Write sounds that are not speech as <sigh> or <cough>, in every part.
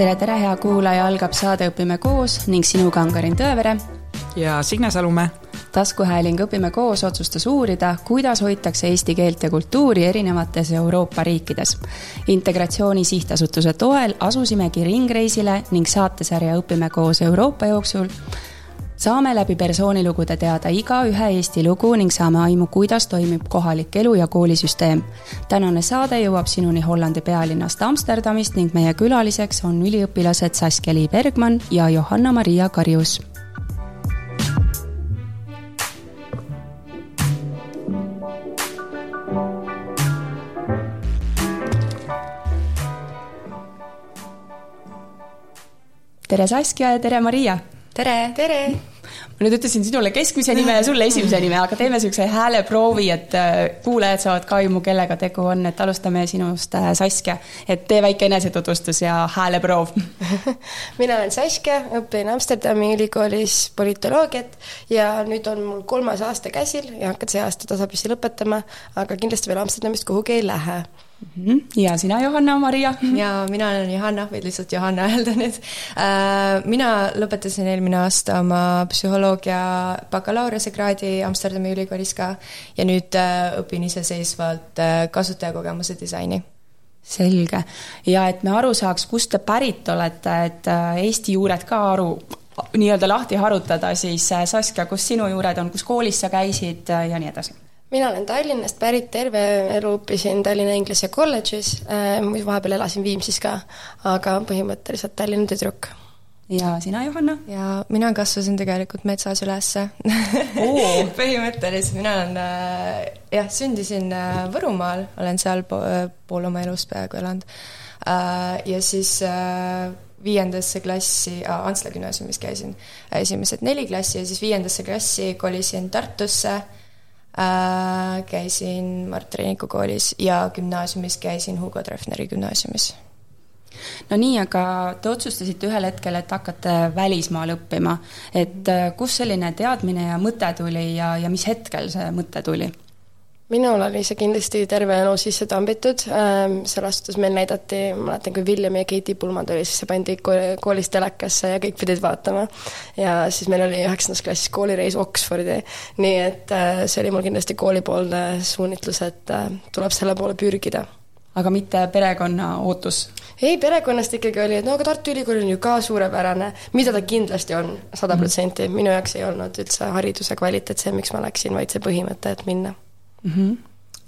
tere, tere, hea kuulaja, algab saade Õpime koos ning sinuga on Karin Tõevere. ja Signe Salumäe. taskuhääling Õpime koos otsustas uurida, kuidas hoitakse eesti keelt ja kultuuri erinevates Euroopa riikides. integratsiooni sihtasutuse toel asusimegi ringreisile ning saatesarja Õpime koos Euroopa jooksul saame läbi persoonilugude teada igaühe Eesti lugu ning saame aimu, kuidas toimib kohalik elu ja koolisüsteem. tänane saade jõuab sinuni Hollandi pealinnast Amsterdamist ning meie külaliseks on üliõpilased Saskia-Li Bergmann ja Johanna-Maria Karjus tere Saskia ja tere Maria! tere! tere! Ma nüüd ütlesin sinule keskmise nime ja sulle esimese nime, aga teeme niisuguse hääleproovi, et äh, kuulajad saavad ka aimu, kellega tegu on, et alustame sinust, äh, Saskia. et tee väike enesetutvustus ja hääleproov <laughs> mina olen Saskia, õpin Amsterdami ülikoolis politoloogiat ja nüüd on mul kolmas aasta käsil ja hakkan see aasta tasapisi lõpetama, aga kindlasti veel Amsterdamist kuhugi ei lähe. Ja sina, Johanna-Maria? <laughs> ja mina olen Johanna, võid lihtsalt Johanna öelda nüüd. Äh, mina lõpetasin eelmine aasta oma psühholoogia bakalaureusekraadi Amsterdami ülikoolis ka ja nüüd äh, õpin iseseisvalt äh, kasutajakogemuse disaini selge ja et me aru saaks, kust te pärit olete, et Eesti juured ka aru nii-öelda lahti harutada, siis Saskia, kus sinu juured on, kus koolis sa käisid ja nii edasi mina olen Tallinnast pärit, terve elu õppisin Tallinna Inglise kolledžis äh,, vahepeal elasin Viimsis ka, aga põhimõtteliselt Tallinna tüdruk. ja sina, Johanna? ja mina kasvasin tegelikult metsas ülesse <laughs> põhimõtteliselt mina olen äh, jah, sündisin äh, Võrumaal, olen seal po pool oma elust peaaegu elanud ja siis viiendasse klassi Antsla gümnaasiumis käisin esimesed neli klassi ja siis viiendasse klassi kolisin Tartusse äh, käisin Mart Reiniku koolis ja gümnaasiumis käisin Hugo Treffneri gümnaasiumis. no nii, aga te otsustasite ühel hetkel, et hakkate välismaal õppima, et äh, kust selline teadmine ja mõte tuli ja, ja mis hetkel see mõte tuli? Minul oli see kindlasti terve elu sisse tambitud, ähm, seal astudes meil näidati, ma mäletan, kui William ja Keiti Pullman tuli, siis see pandi koolis telekasse ja kõik pidid vaatama. ja siis meil oli üheksandas klassis koolireis Oxfordi, nii et äh, see oli mul kindlasti koolipoolne suunitlus, et äh, tuleb selle poole pürgida. aga mitte perekonna ootus? ei, perekonnast ikkagi oli, et no aga Tartu Ülikool on ju ka suurepärane, mida ta kindlasti on, sada protsenti, minu jaoks ei olnud üldse hariduse kvaliteet see, miks ma läksin, vaid see põhimõte, et minna mm. -hmm.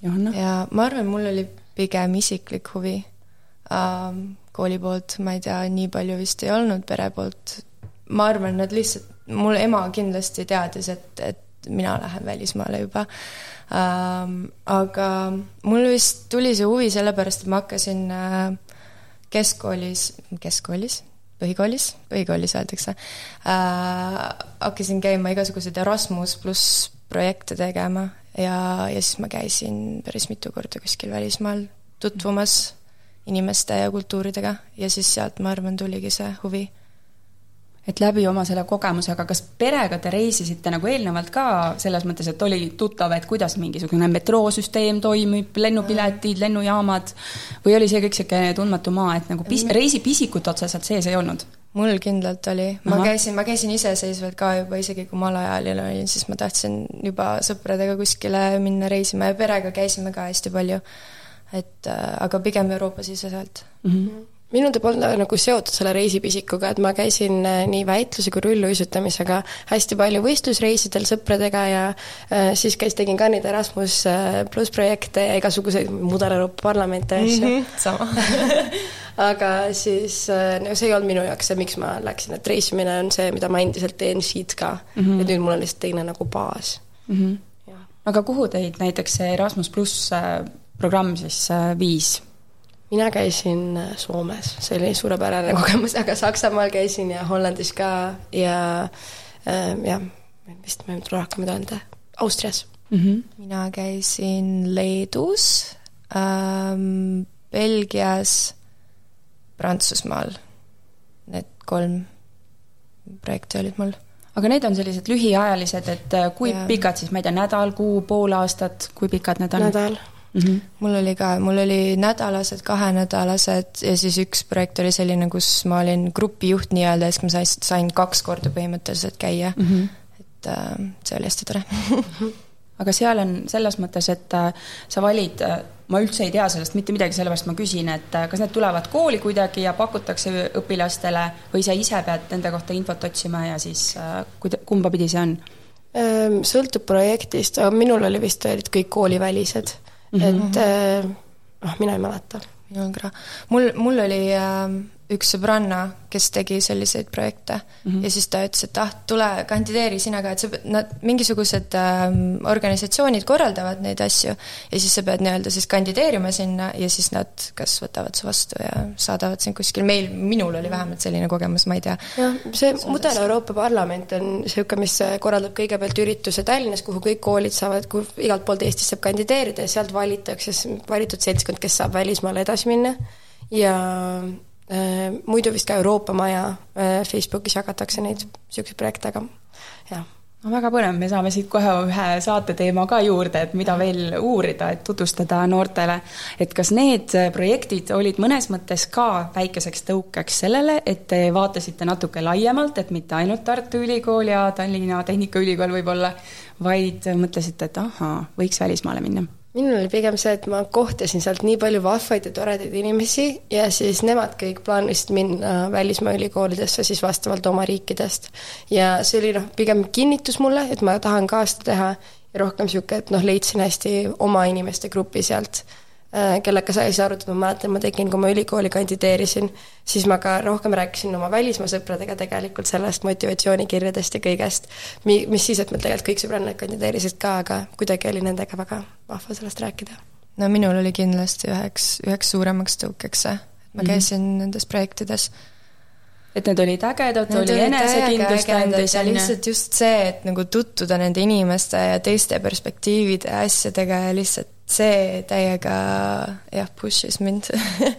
Johanna? ja ma arvan, mul oli pigem isiklik huvi ähm, kooli poolt, ma ei tea, nii palju vist ei olnud pere poolt. ma arvan, nad lihtsalt, mul ema kindlasti teadis, et, et mina lähen välismaale juba ähm,. aga mul vist tuli see huvi sellepärast, et ma hakkasin äh, keskkoolis, keskkoolis, põhikoolis, põhikoolis öeldakse äh,, hakkasin käima igasuguseid Erasmus pluss projekte tegema ja, ja siis ma käisin päris mitu korda kuskil välismaal tutvumas inimeste ja kultuuridega ja siis sealt, ma arvan, tuligi see huvi. et läbi oma selle kogemusega, kas perega te reisisite nagu eelnevalt ka selles mõttes, et oli tuttav, et kuidas mingisugune metroosüsteem toimib, lennupiletid, lennujaamad, või oli see kõik niisugune tundmatu maa, et nagu pis-, reisipisikut otseselt sees ei olnud? Mul kindlalt oli, ma Aha. käisin, ma käisin iseseisvalt ka juba, isegi kui ma alaealine olin, siis ma tahtsin juba sõpradega kuskile minna reisima ja perega käisime ka hästi palju. et äh, aga pigem Euroopa-siseselt mm. -hmm minul ta polnud nagu seotud selle reisipisikuga, et ma käisin äh, nii väitluse kui rulluisutamisega hästi palju võistlusreisidel sõpradega ja äh, siis käis, tegin ka neid Erasmus äh, pluss projekte ja igasuguseid Mudel-Euroopa parlamente ja asju mm. -hmm, sama <laughs> aga siis no see ei olnud minu jaoks see, miks ma läksin, et reisimine on see, mida ma endiselt teen siit ka mm. -hmm. et nüüd mul on lihtsalt teine nagu baas mm. -hmm. aga kuhu teid näiteks see Erasmus pluss programm siis viis? Mina käisin äh, Soomes, see oli suurepärane <laughs> kogemus, aga Saksamaal käisin ja Hollandis ka ja äh, jah, vist ma ei tule rohkem öelda, Austrias mm. -hmm. mina käisin Leedus ähm,, Belgias, Prantsusmaal. Need kolm projekti olid mul aga need on sellised lühiajalised, et äh, kui ja. pikad siis, ma ei tea, nädal, kuu, pool aastat, kui pikad need on? nädal mm. -hmm. mul oli ka, mul oli nädalased, kahenädalased ja siis üks projekt oli selline, kus ma olin grupijuht nii-öelda, siis ma sain, sain kaks korda põhimõtteliselt käia mm. -hmm. et äh, see oli hästi tore <laughs> aga seal on selles mõttes, et äh, sa valid, äh, ma üldse ei tea sellest mitte midagi, sellepärast ma küsin, et äh, kas need tulevad kooli kuidagi ja pakutakse õpilastele või sa ise pead nende kohta infot otsima ja siis kuida-, kumba pidi see on? Ehm, sõltub projektist, aga minul oli vist, olid kõik koolivälised mm, -hmm. et noh, mina ei mäleta. minul ka. mul, mul oli äh, üks sõbranna, kes tegi selliseid projekte mm -hmm. ja siis ta ütles, et ah, tule kandideeri sina ka, et sa, nad, mingisugused ähm, organisatsioonid korraldavad neid asju ja siis sa pead nii-öelda siis kandideerima sinna ja siis nad kas võtavad su vastu ja saadavad sind kuskil, meil, minul oli vähemalt selline kogemus, ma ei tea. jah, see Mudel Euroopa Parlament on niisugune, mis korraldab kõigepealt ürituse Tallinnas, kuhu kõik koolid saavad, kuhu igalt poolt Eestist saab kandideerida ja sealt valitakse valitud seltskond, kes saab välismaale edasi minna ja Äh, muidu vist ka Euroopa Maja äh, Facebookis jagatakse neid niisuguseid projekte, aga jah no väga põnev, me saame siit kohe ühe saateteema ka juurde, et mida veel uurida, et tutvustada noortele. et kas need projektid olid mõnes mõttes ka väikeseks tõukeks sellele, et te vaatasite natuke laiemalt, et mitte ainult Tartu Ülikool ja Tallinna Tehnikaülikool võib-olla, vaid mõtlesite, et ahaa, võiks välismaale minna minul oli pigem see, et ma kohtasin sealt nii palju vahvaid ja toredaid inimesi ja siis nemad kõik plaanisid minna välismaa ülikoolidesse siis vastavalt oma riikidest. ja see oli noh, pigem kinnitus mulle, et ma tahan ka seda teha ja rohkem niisugune, et noh, leidsin hästi oma inimeste grupi sealt kellega sai siis arutada, ma mäletan, ma tegin, kui ma ülikooli kandideerisin, siis ma ka rohkem rääkisin oma välismaa sõpradega tegelikult sellest motivatsioonikirjadest ja kõigest, mi-, mis siis, et meil tegelikult kõik sõbrannad kandideerisid ka, aga kuidagi oli nendega väga vahva sellest rääkida. no minul oli kindlasti üheks, üheks suuremaks tõukeks see, et ma mhm. käisin mm -hmm. nendes projektides et need olid ägedad, oli enesekindlust andis. ja lihtsalt just see, et nagu tutvuda nende inimeste ja teiste perspektiivide ja asjadega ja lihtsalt see täiega jah, push'is mind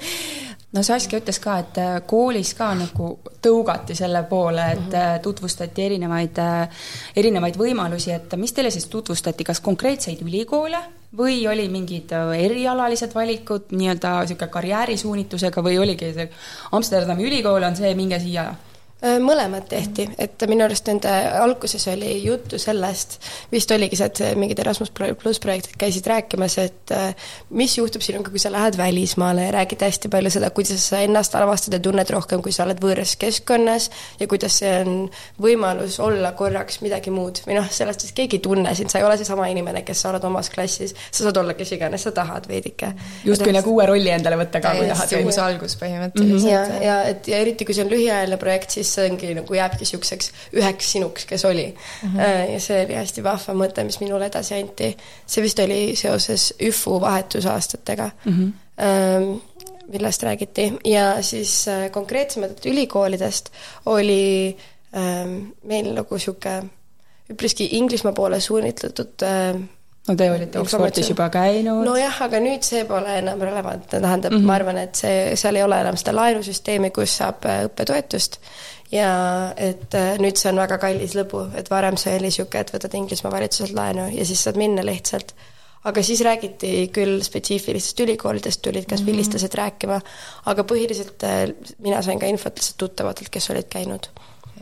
<laughs> no Saskia ütles ka, et äh, koolis ka nagu tõugati selle poole, et mm -hmm. tutvustati erinevaid, äh, erinevaid võimalusi, et mis teile siis tutvustati, kas konkreetseid ülikoole või oli mingid erialalised valikud nii-öelda niisugune karjäärisuunitusega või oligi see Amsterdami ülikool on see, minge siia mõlemad tehti, et minu arust nende alguses oli juttu sellest, vist oligi see, et mingid Erasmus pluss projektid käisid rääkimas, et äh, mis juhtub sinuga, kui sa lähed välismaale ja räägid hästi palju seda, kuidas sa ennast avastad ja tunned rohkem, kui sa oled võõras keskkonnas ja kuidas see on võimalus olla korraks midagi muud või noh, sellest vist keegi ei tunne sind, sa ei ole seesama inimene, kes sa oled omas klassis, sa saad olla kes iganes sa tahad veidike. justkui nagu uue rolli endale võtta ka, kui tahad. uus algus põhimõtteliselt mm. -hmm. ja, ja et ja eriti, kui see on lühiajaline projekt, siis see ongi nagu jääbki niisuguseks üheks sinuks, kes oli mm. -hmm. ja see oli hästi vahva mõte, mis minule edasi anti. see vist oli seoses ÜFU vahetusaastatega mm, -hmm. millest räägiti ja siis äh, konkreetsemalt ülikoolidest oli ähm, meil nagu niisugune üpriski Inglismaa poole suunitletud no te olite Oxfordis juba käinud. nojah, aga nüüd see pole enam relevantne, tähendab mm, -hmm. ma arvan, et see, seal ei ole enam seda laenusüsteemi, kus saab õppetoetust ja et äh, nüüd see on väga kallis lõbu, et varem see oli niisugune, et võtad Inglismaa valitsuselt laenu ja siis saad minna lihtsalt. aga siis räägiti küll spetsiifilistest ülikoolidest, tulid kas mm -hmm. rääkima, aga põhiliselt äh, mina sain ka infot lihtsalt tuttavatelt, kes olid käinud.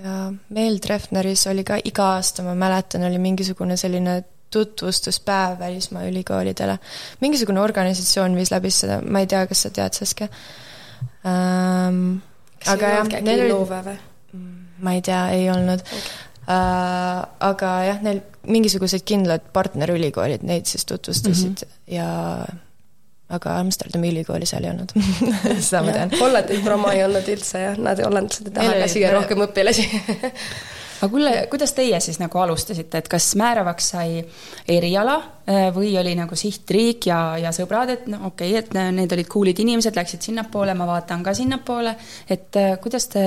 ja meil Treffneris oli ka iga aasta, ma mäletan, oli mingisugune selline tutvustuspäev välismaa ülikoolidele. mingisugune organisatsioon viis läbi seda, ma ei tea, kas sa tead, Saskia ähm,? aga jah, neil oli ma ei tea, ei olnud. Okay.. Äh, aga jah, neil mingisugused kindlad partnerülikoolid neid siis tutvustasid mm -hmm. ja aga Amsterdami ülikooli seal ei olnud. <laughs> Seda ma tean. Hollandis promo ei olnud üldse jah, nad, hollandlased ei taha ka siia rohkem õpilasi. Aga kuule, kuidas teie siis nagu alustasite, et kas määravaks sai eriala äh, või oli nagu sihtriik ja, ja sõbrad, et no okei okay,, et need olid cool'id inimesed, läksid sinnapoole, ma vaatan ka sinnapoole, et äh, kuidas te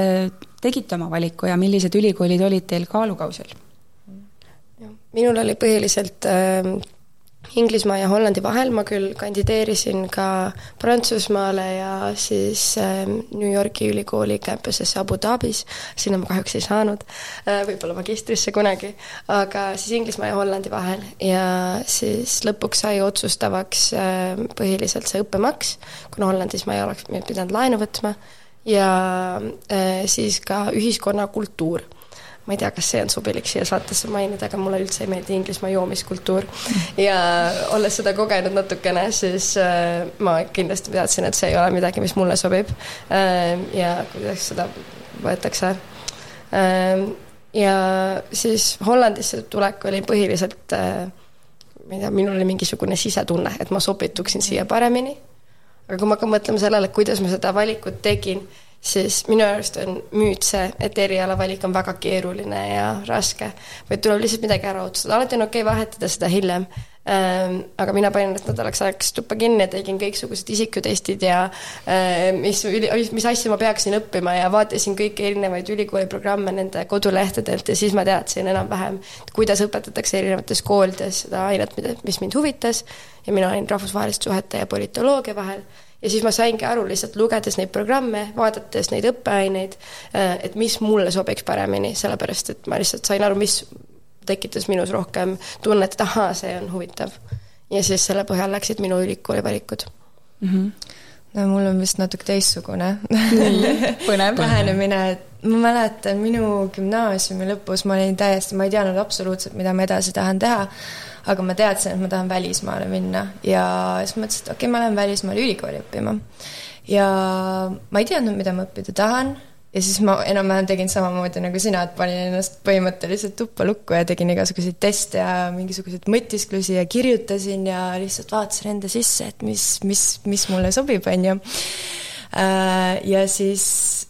tegite oma valiku ja millised ülikoolid olid teil kaalukausil? minul oli põhiliselt äh, Inglismaa ja Hollandi vahel, ma küll kandideerisin ka Prantsusmaale ja siis äh, New Yorgi ülikooli campusesse Abu Dhabis, sinna ma kahjuks ei saanud äh,, võib-olla magistrisse kunagi, aga siis Inglismaa ja Hollandi vahel. Ja siis lõpuks sai otsustavaks äh, põhiliselt see õppemaks, kuna Hollandis ma ei oleks pidanud laenu võtma, ja äh, siis ka ühiskonnakultuur ma ei tea, kas see on sobilik siia saatesse mainida, aga mulle üldse ei meeldi Inglismaa joomiskultuur. ja olles seda kogenud natukene, siis äh, ma kindlasti teadsin, et see ei ole midagi, mis mulle sobib äh,. ja kuidas seda võetakse äh,. ja siis Hollandisse tulek oli põhiliselt äh, ma ei tea, minul oli mingisugune sisetunne, et ma sobituksin siia paremini. Aga kui ma hakkan mõtlema sellele, kuidas ma seda valikut tegin siis minu arust on müüt see, et erialavalik on väga keeruline ja raske, vaid tuleb lihtsalt midagi ära otsustada, alati on okei okay vahetada seda hiljem. Ähm,. aga mina panin ennast nädalaks ajaks tuppa kinni ja tegin kõiksugused isikutestid ja äh, mis mis asju ma peaksin õppima ja vaatasin kõiki erinevaid ülikooli programme nende kodulehtedelt ja siis ma teadsin enam-vähem, kuidas õpetatakse erinevates koolides seda ainet, mida, mis mind huvitas ja mina olin rahvusvaheliste suhete ja politoloogia vahel. Ja siis ma saingi aru lihtsalt lugedes neid programme, vaadates neid õppeaineid, äh, et mis mulle sobiks paremini, sellepärast et ma lihtsalt sain aru, mis tekitas minus rohkem tunnet, et ahaa, see on huvitav. ja siis selle põhjal läksid minu ülikooli valikud. Mm. -hmm no mul on vist natuke teistsugune. <laughs> Lähenemine, et ma mäletan minu gümnaasiumi lõpus ma olin täiesti, ma ei teadnud absoluutselt, mida ma edasi tahan teha aga ma teadsin, et ma tahan välismaale minna ja siis mõtlesin, et okei okay,, ma lähen välismaale ülikooli õppima. ja ma ei teadnud, mida ma õppida tahan ja siis ma enam-vähem tegin samamoodi nagu sina, et panin ennast põhimõtteliselt tuppa lukku ja tegin igasuguseid teste ja mingisuguseid mõtisklusi ja kirjutasin ja lihtsalt vaatasin enda sisse, et mis, mis, mis mulle sobib, on ju. Äh, ja siis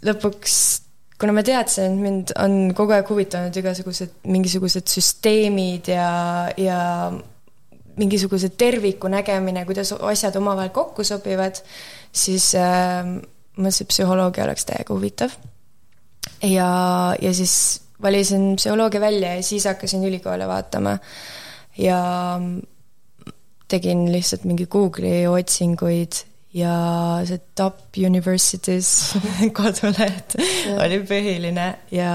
lõpuks kuna ma teadsin, et mind on kogu aeg huvitanud igasugused mingisugused süsteemid ja, ja mingisuguse terviku nägemine, kuidas asjad omavahel kokku sobivad, siis äh, mõtlesin, et psühholoogia oleks täiega huvitav. ja, ja siis valisin psühholoogia välja ja siis hakkasin ülikoole vaatama. ja tegin lihtsalt mingi Google'i otsinguid ja see Top Universities <laughs> koduleht oli põhiline ja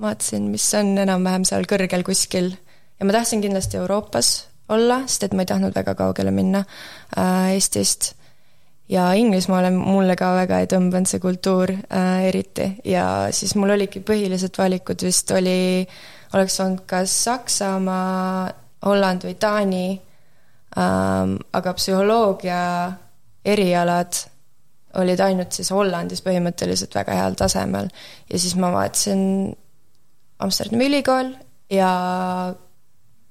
vaatasin, mis on enam-vähem seal kõrgel kuskil. ja ma tahtsin kindlasti Euroopas olla, sest et ma ei tahtnud väga kaugele minna äh, Eestist. ja Inglismaale mulle ka väga ei tõmbenud see kultuur äh, eriti ja siis mul oligi põhilised valikud vist oli, oleks olnud kas Saksamaa, Holland või Taani ähm,, aga psühholoogia erialad olid ainult siis Hollandis põhimõtteliselt väga heal tasemel ja siis ma vaatasin Amsterdami ülikool ja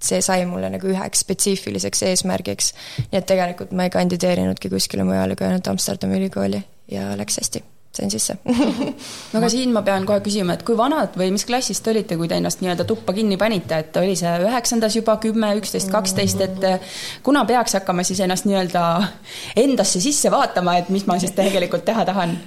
see sai mulle nagu üheks spetsiifiliseks eesmärgiks. nii et tegelikult ma ei kandideerinudki kuskile mujale kui ainult Amsterdami ülikooli ja läks hästi sain sisse <laughs> no aga siin ma pean kohe küsima, et kui vanad või mis klassist te olite, kui te ennast nii-öelda tuppa kinni panite, et oli see üheksandas juba kümme, üksteist, kaksteist, et eh, kuna peaks hakkama siis ennast nii-öelda endasse sisse vaatama, et mis ma siis tegelikult teha tahan?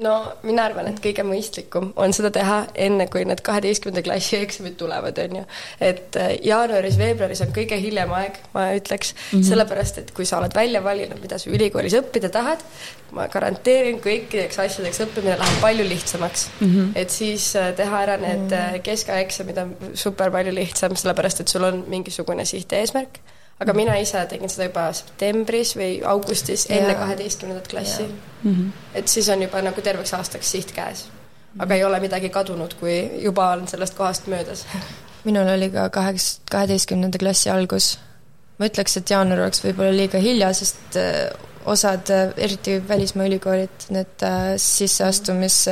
No mina arvan, et kõige mõistlikum on seda teha enne, kui need kaheteistkümnenda klassi eksamid tulevad, on ju. et äh, jaanuaris-veebruaris on kõige hiljem aeg, ma ütleks mm, -hmm. sellepärast et kui sa oled välja valinud, mida sa ülikoolis õppida tahad, ma garanteerin, kõikideks asjadeks õppimine läheb palju lihtsamaks mm. -hmm. et siis äh, teha ära need mm -hmm. keskaeksamid on super palju lihtsam, sellepärast et sul on mingisugune siht ja eesmärk aga mina ise tegin seda juba septembris või augustis enne kaheteistkümnendat klassi. Mm -hmm. et siis on juba nagu terveks aastaks siht käes. aga ei ole midagi kadunud, kui juba olen sellest kohast möödas. <laughs> minul oli ka kaheks, kaheteistkümnenda klassi algus. ma ütleks, et jaanuar oleks võib-olla liiga hilja, sest äh, osad, äh, eriti välismaa ülikoolid, need äh, sisseastumis,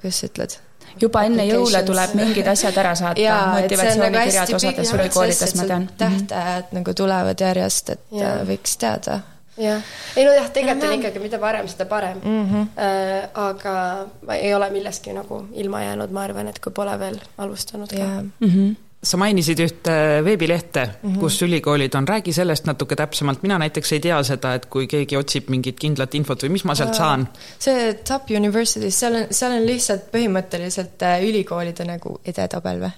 kuidas sa ütled juba enne jõule tuleb mingid asjad ära saata, motivatsioonikirjad nagu osades ülikoolides, ma tean. tähtajad nagu tulevad järjest, et ja. Äh, võiks teada jah, ei nojah, tegelikult on ikkagi, mida varem, seda parem mm. -hmm. Äh, aga ma ei ole millestki nagu ilma jäänud, ma arvan, et kui pole veel alustanud ka. Mm -hmm sa mainisid ühte veebilehte mm, -hmm. kus ülikoolid on, räägi sellest natuke täpsemalt, mina näiteks ei tea seda, et kui keegi otsib mingit kindlat infot või mis ma sealt saan? see Top Universities, seal on, seal on lihtsalt põhimõtteliselt äh, ülikoolide nagu edetabel või?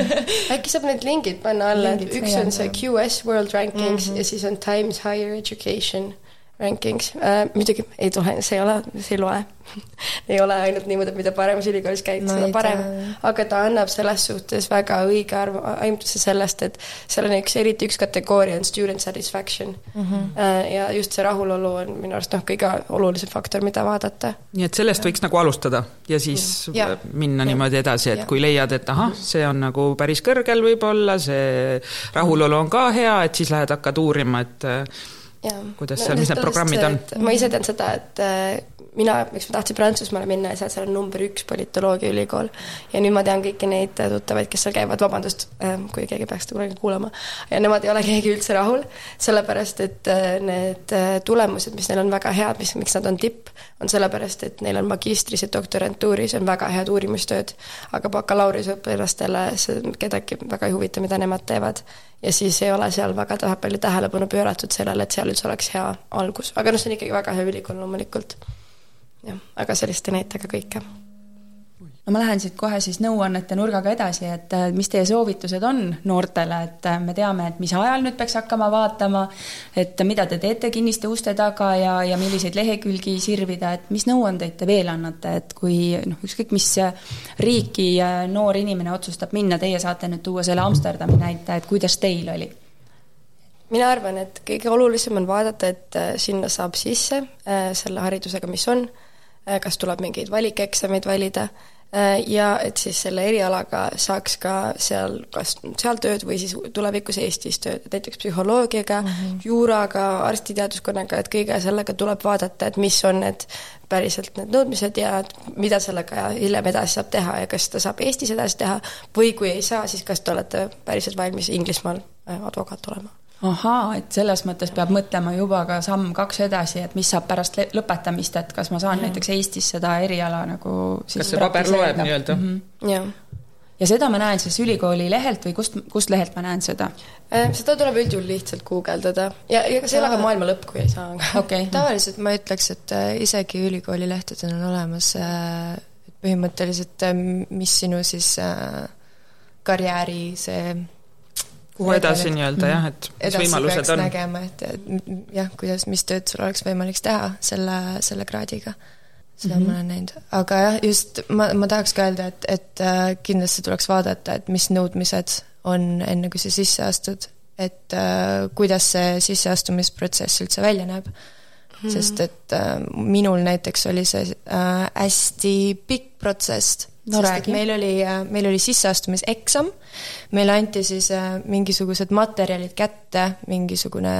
<laughs> Äkki saab need lingid panna alla, et üks on see QS World Rankings mm -hmm. ja siis on Times Higher Education rankings äh,, muidugi ei tule, see ei ole, see ei loe <laughs> ei ole ainult niimoodi, et mida paremas ülikoolis käid no,, seda parem, aga ta annab selles suhtes väga õige arv-, aimduse sellest, et seal on üks, eriti üks kategooria on student satisfaction mm. -hmm. ja just see rahulolu on minu arust noh, kõige olulisem faktor, mida vaadata. nii et sellest võiks nagu alustada ja siis ja. minna ja. niimoodi edasi, et ja. kui leiad, et ahah, see on nagu päris kõrgel võib-olla, see rahulolu on ka hea, et siis lähed hakkad uurima, et ja. Kuidas seal no,, mis need programmid on? ma ise tean seda, et äh, mina, miks ma tahtsin Prantsusmaale minna ja seal, seal on number üks politoloogia ülikool. ja nüüd ma tean kõiki neid tuttavaid, kes seal käivad, vabandust, äh, kui keegi peaks seda kunagi kuulama, ja nemad ei ole <laughs> keegi üldse rahul, sellepärast et äh, need tulemused, mis neil on väga head, mis, miks nad on tipp, on sellepärast, et neil on magistris ja doktorantuuris on väga head uurimustööd, aga bakalaureuseõpilastele see kedagi väga ei huvita, mida nemad teevad ja siis ei ole seal väga palju tähelepanu pööratud sellele, et seal üldse oleks hea algus, aga noh, see on ikkagi väga hea ülikool loomulikult. jah, aga selliste näitega kõike no ma lähen siit kohe siis nõuannete nurgaga edasi, et äh, mis teie soovitused on noortele, et äh, me teame, et mis ajal nüüd peaks hakkama vaatama, et mida te teete kinniste uste taga ja, ja milliseid lehekülgi sirvida, et mis nõuandeid te veel annate, et kui noh, ükskõik mis riiki noor inimene otsustab minna, teie saate nüüd tuua selle Amsterdami näite, et kuidas teil oli? mina arvan, et kõige olulisem on vaadata, et äh, sinna saab sisse selle haridusega, mis on, kas tuleb mingeid valikeksameid valida Äh, ja et siis selle erialaga saaks ka seal, kas seal tööd või siis tulevikus Eestis tööd, näiteks psühholoogiaga mm, -hmm. juuraga, arstiteaduskonnaga, et kõige sellega tuleb vaadata, et mis on need päriselt need nõudmised ja mida sellega hiljem edasi saab teha ja kas ta saab Eestis edasi teha või kui ei saa, siis kas te olete päriselt valmis Inglismaal äh, advokaat olema ahaa, et selles mõttes peab mõtlema juba ka samm kaks edasi, et mis saab pärast lõpetamist, et kas ma saan mm. näiteks Eestis seda eriala nagu kas see paber loeb nii-öelda mm? -hmm. jah. ja seda ma näen siis ülikooli lehelt või kust, kust lehelt ma näen seda äh,? seda tuleb üldjuhul lihtsalt guugeldada ja ega see ei ole ka maailma lõpp, kui ei saa okay. <laughs> tavaliselt ma ütleks, et äh, isegi ülikooli lehtedel on olemas äh, põhimõtteliselt, äh, mis sinu siis karjääri see kuhu edasi nii-öelda jah, et mis võimalused on? nägema, et, et jah, kuidas, mis tööd sul oleks võimalik teha selle, selle kraadiga. seda mm -hmm. ma olen näinud, aga jah, just ma, ma tahaks ka öelda, et, et äh, kindlasti tuleks vaadata, et mis nõudmised on enne, kui sa sisse astud, et äh, kuidas see sisseastumisprotsess üldse välja näeb mm. -hmm. sest et äh, minul näiteks oli see äh, hästi pikk protsess räägi. et meil oli, äh, meil oli sisseastumiseksam, meile anti siis äh, mingisugused materjalid kätte, mingisugune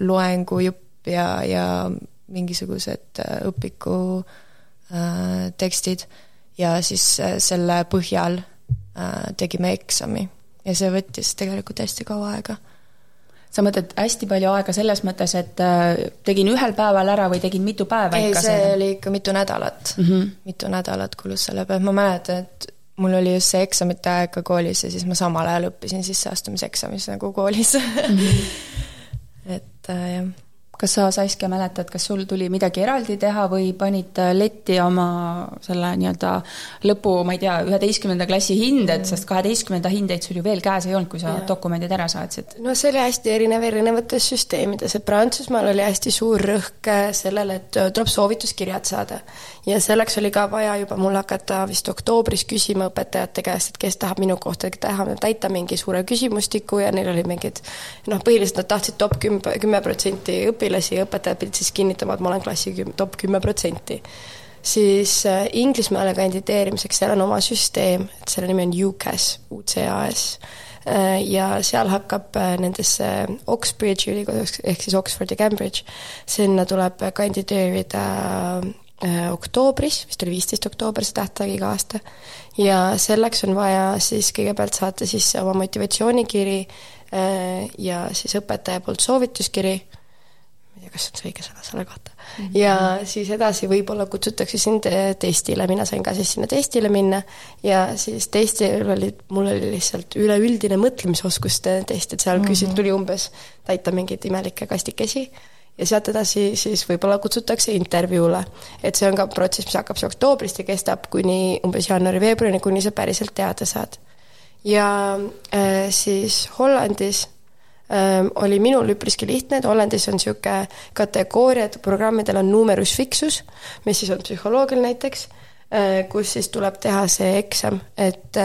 loengujupp ja, ja mingisugused äh, õpiku äh, tekstid. Ja siis selle põhjal äh, tegime eksami. Ja see võttis tegelikult hästi kaua aega sa mõtled hästi palju aega selles mõttes, et äh, tegin ühel päeval ära või tegin mitu päeva ei, ikka? see selle? oli ikka mitu nädalat mm. -hmm. mitu nädalat kulus selle peale, ma mäletan, et mul oli just see eksamite aeg ka koolis ja siis ma samal ajal õppisin sisseastumiseksamis nagu koolis mm. -hmm. <laughs> et äh, jah kas sa, Saskia, mäletad, kas sul tuli midagi eraldi teha või panid letti oma selle nii-öelda lõpu, ma ei tea, üheteistkümnenda klassi hinded mm., sest kaheteistkümnenda hindeid sul ju veel käes ei olnud, kui sa ja. dokumendid ära saatsid? no see oli hästi erinev erinevates süsteemides, et Prantsusmaal oli hästi suur rõhk sellele, et tuleb soovituskirjad saada. ja selleks oli ka vaja juba mul hakata vist oktoobris küsima õpetajate käest, et kes tahab minu kohta teha, täita mingi suure küsimustiku ja neil oli mingid noh, põhiliselt nad tahtsid top kümme, kümme protsenti õpilasi, õpilasi ja õpetajad pidid siis kinnitama, et ma olen klassi küm-, top kümme protsenti. siis äh, Inglismaale kandideerimiseks, seal on oma süsteem, et selle nimi on UCAS, UCAS, äh, ja seal hakkab äh, nendesse Oxbridge'i ülikooli, ehk siis Oxford ja Cambridge, sinna tuleb kandideerida oktoobris, vist oli viisteist oktoober see tähtaeg iga aasta, ja selleks on vaja siis kõigepealt saata sisse oma motivatsioonikiri ja siis õpetaja poolt soovituskiri tea, kas on see õige sõna selle kohta mm. -hmm. ja siis edasi võib-olla kutsutakse sind äh, testile, mina sain ka siis sinna testile minna ja siis testil oli, mul oli lihtsalt üleüldine mõtlemisoskuste test, et seal mm -hmm. küsid, tuli umbes täita mingeid imelikke kastikesi ja sealt edasi siis võib-olla kutsutakse intervjuule. et see on ka protsess, mis hakkab siis oktoobrist ja kestab kuni umbes jaanuari-veebruarini, kuni sa päriselt teada saad. ja äh, siis Hollandis oli minul üpriski lihtne, et Hollandis on niisugune kategooria, et programmidel on numerus fixus, mis siis on psühholoogial näiteks kus siis tuleb teha see eksam, et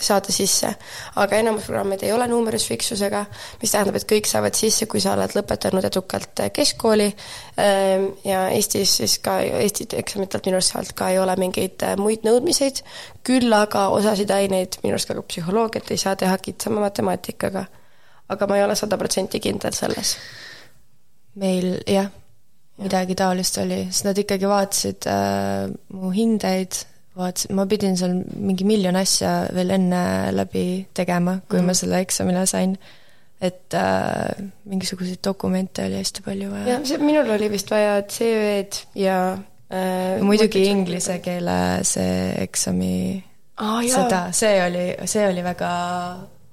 saada sisse. aga enamus programmid ei ole numerusfiksusega, mis tähendab, et kõik saavad sisse, kui sa oled lõpetanud edukalt keskkooli ja Eestis siis ka, Eesti eksamitelt minu arust sealt ka ei ole mingeid muid nõudmiseid, küll aga osasid aineid, minu arust ka psühholoogiat ei saa teha kitsama matemaatikaga. Aga ma ei ole sada protsenti kindel selles. meil jah, midagi taolist oli, sest nad ikkagi vaatasid äh, mu hindeid vaatasin, ma pidin seal mingi miljon asja veel enne läbi tegema, kui mm. ma selle eksamile sain. et äh, mingisuguseid dokumente oli hästi palju vaja. jah, see, minul oli vist vaja CV-d ja äh, muidugi inglise keele see eksami ah,, seda, see oli, see oli väga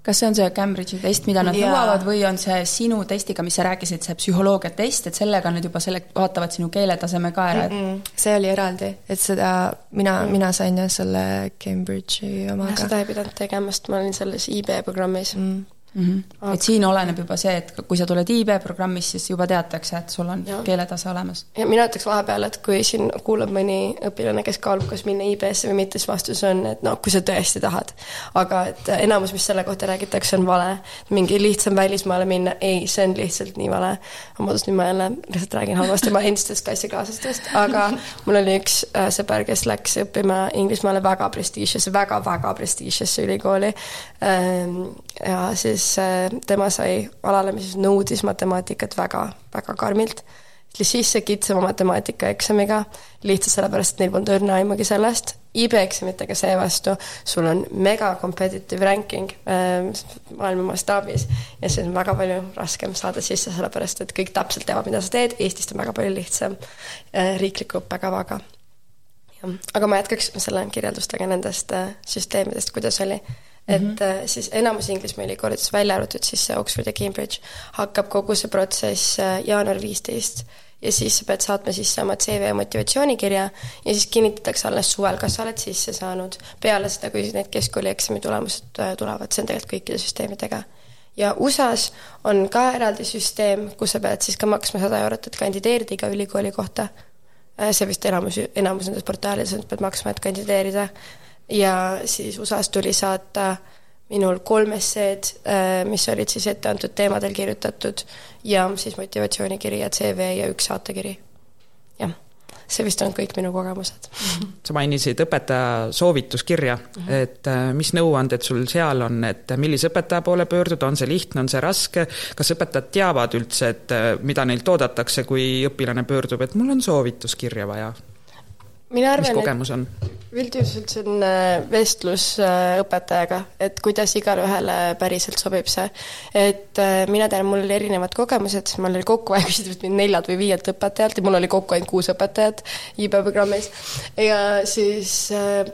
kas see on see Cambridge'i test, mida nad nõuavad või on see sinu testiga, mis sa rääkisid, see psühholoogia test, et sellega nad juba selle, vaatavad sinu keeletaseme ka ära, et mm -mm. see oli eraldi, et seda mina mm., mina sain jah selle Cambridge'i omaga. seda ei pidanud tegema, sest ma olin selles IB programmis mm mm. -hmm. et siin oleneb juba see, et kui sa tuled IB-programmist, siis juba teatakse, et sul on ja. keeletase olemas. ja mina ütleks vahepeal, et kui siin kuulab mõni õpilane, kes kaalub, kas minna IB-sse või mitte, siis vastus on, et noh, kui sa tõesti tahad. aga et enamus, mis selle kohta räägitakse, on vale. mingi lihtsam välismaale minna, ei, see on lihtsalt nii vale. vabandust, nüüd ma jälle lihtsalt räägin halvasti oma endistest klassikaaslastest, aga mul oli üks äh, sõber, kes läks õppima Inglismaale väga prestiižsesse väga,, väga-väga prestiižsesse ülikooli ähm, ja siis siis äh, tema sai alale, mis nõudis matemaatikat väga, väga karmilt. tuli sisse kitsama matemaatikaeksamiga, lihtsalt sellepärast, et neil polnud õrna aimugi sellest. IB eksamitega seevastu sul on mega competitive ranking äh, maailma mastaabis ja see on väga palju raskem saada sisse, sellepärast et kõik täpselt teavad, mida sa teed, Eestist on väga palju lihtsam äh, riikliku õppekavaga. aga ma jätkaks selle kirjeldustega nendest äh, süsteemidest, kuidas oli et mm -hmm. siis enamus Inglismaa ülikoolides, välja arvatud siis Oxford ja Cambridge, hakkab kogu see protsess äh, jaanuar viisteist ja siis sa pead saatma sisse oma CV ja motivatsioonikirja ja siis kinnitatakse alles suvel, kas sa oled sisse saanud, peale seda, kui need keskkoolieksami tulemused äh, tulevad, see on tegelikult kõikide süsteemidega. ja USA-s on ka eraldi süsteem, kus sa pead siis ka maksma sada eurot, et kandideerida iga ülikooli kohta. see vist enamus, enamus nendes portaalides, et pead maksma, et kandideerida ja siis USA-st tuli saata minul kolm esseed, äh, mis olid siis etteantud teemadel kirjutatud ja siis motivatsioonikiri ja CV ja üks saatekiri. jah, see vist on kõik minu kogemused. sa mainisid õpetaja soovituskirja mm, -hmm. et äh, mis nõuanded sul seal on, et millise õpetaja poole pöörduda, on see lihtne, on see raske, kas õpetajad teavad üldse, et äh, mida neilt oodatakse, kui õpilane pöördub, et mul on soovituskirja vaja? Mina arvan, mis kogemus on? üldjuhul see on äh, vestlus äh, õpetajaga, et kuidas igale ühele päriselt sobib see. et äh, mina tean, mul oli erinevad kogemused, mul oli kokku vist neljalt või viielt õpetajalt ja mul oli kokku ainult kuus õpetajat IB programmis. ja siis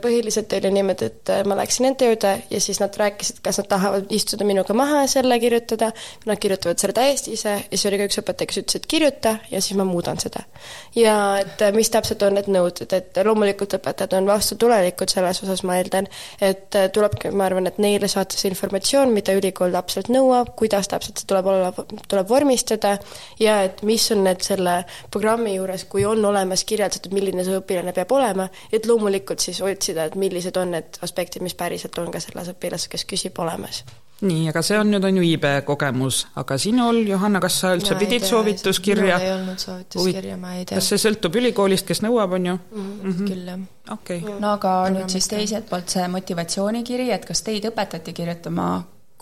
põhiliselt oli niimoodi, et ma läksin nende juurde ja siis nad rääkisid, kas nad tahavad istuda minuga maha ja selle kirjutada, nad kirjutavad selle täiesti ise ja siis oli ka üks õpetaja, kes ütles, et kirjuta ja siis ma muudan seda. ja et mis täpselt on need nõuded, et loomulikult õpetajad on vastu tulelikud selles osas, ma eeldan, et äh, tulebki, ma arvan, et neile saata see informatsioon, mida ülikool täpselt nõuab, kuidas täpselt see tuleb olla, tuleb vormistada ja et mis on need selle programmi juures, kui on olemas kirjeldatud, milline see õpilane peab olema, et loomulikult siis otsida, et millised on need aspektid, mis päriselt on ka selles õpilases, kes küsib, olemas nii, aga see on nüüd, on ju IB kogemus, aga sinul, Johanna, kas sa üldse ma pidid soovituskirja? minul ei olnud soovituskirja, ma ei tea. kas see sõltub ülikoolist, kes nõuab, on ju mm? -hmm. küll, jah. okei okay.. no aga Programmista. nüüd siis teiselt poolt see motivatsioonikiri, et kas teid õpetati kirjutama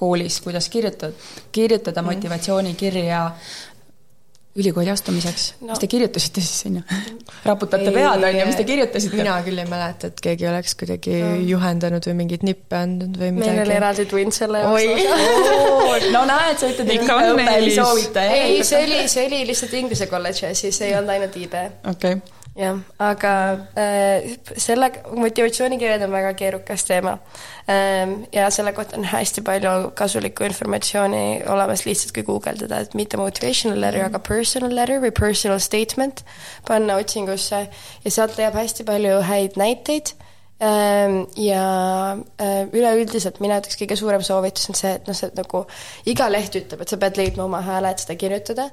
koolis, kuidas kirjutada, kirjutada mm. motivatsioonikirja ülikooli astumiseks no., mis te kirjutasite siis sinna? raputate pead, on ju, mis te kirjutasite? mina küll ei mäleta, et keegi oleks kuidagi no. juhendanud või mingeid nippe andnud või midagi. meil oli eraldi tund selle jaoks. no näed, sa ütled, et õppe ei soovita, ei, see oli, see oli lihtsalt Inglise kolledž ja siis ei olnud ainult IB. okei okay jah, aga äh, selle motivatsioonikirjad on väga keerukas teema ähm,. ja selle kohta on hästi palju kasulikku informatsiooni olemas lihtsalt, kui guugeldada, et mitte motivational letter mm, -hmm. aga personal letter või personal statement panna otsingusse ja sealt leiab hästi palju häid näiteid ja äh, üleüldiselt mina ütleks, kõige suurem soovitus on see, et noh, see nagu iga leht ütleb, et sa pead leidma oma hääle, et seda kirjutada,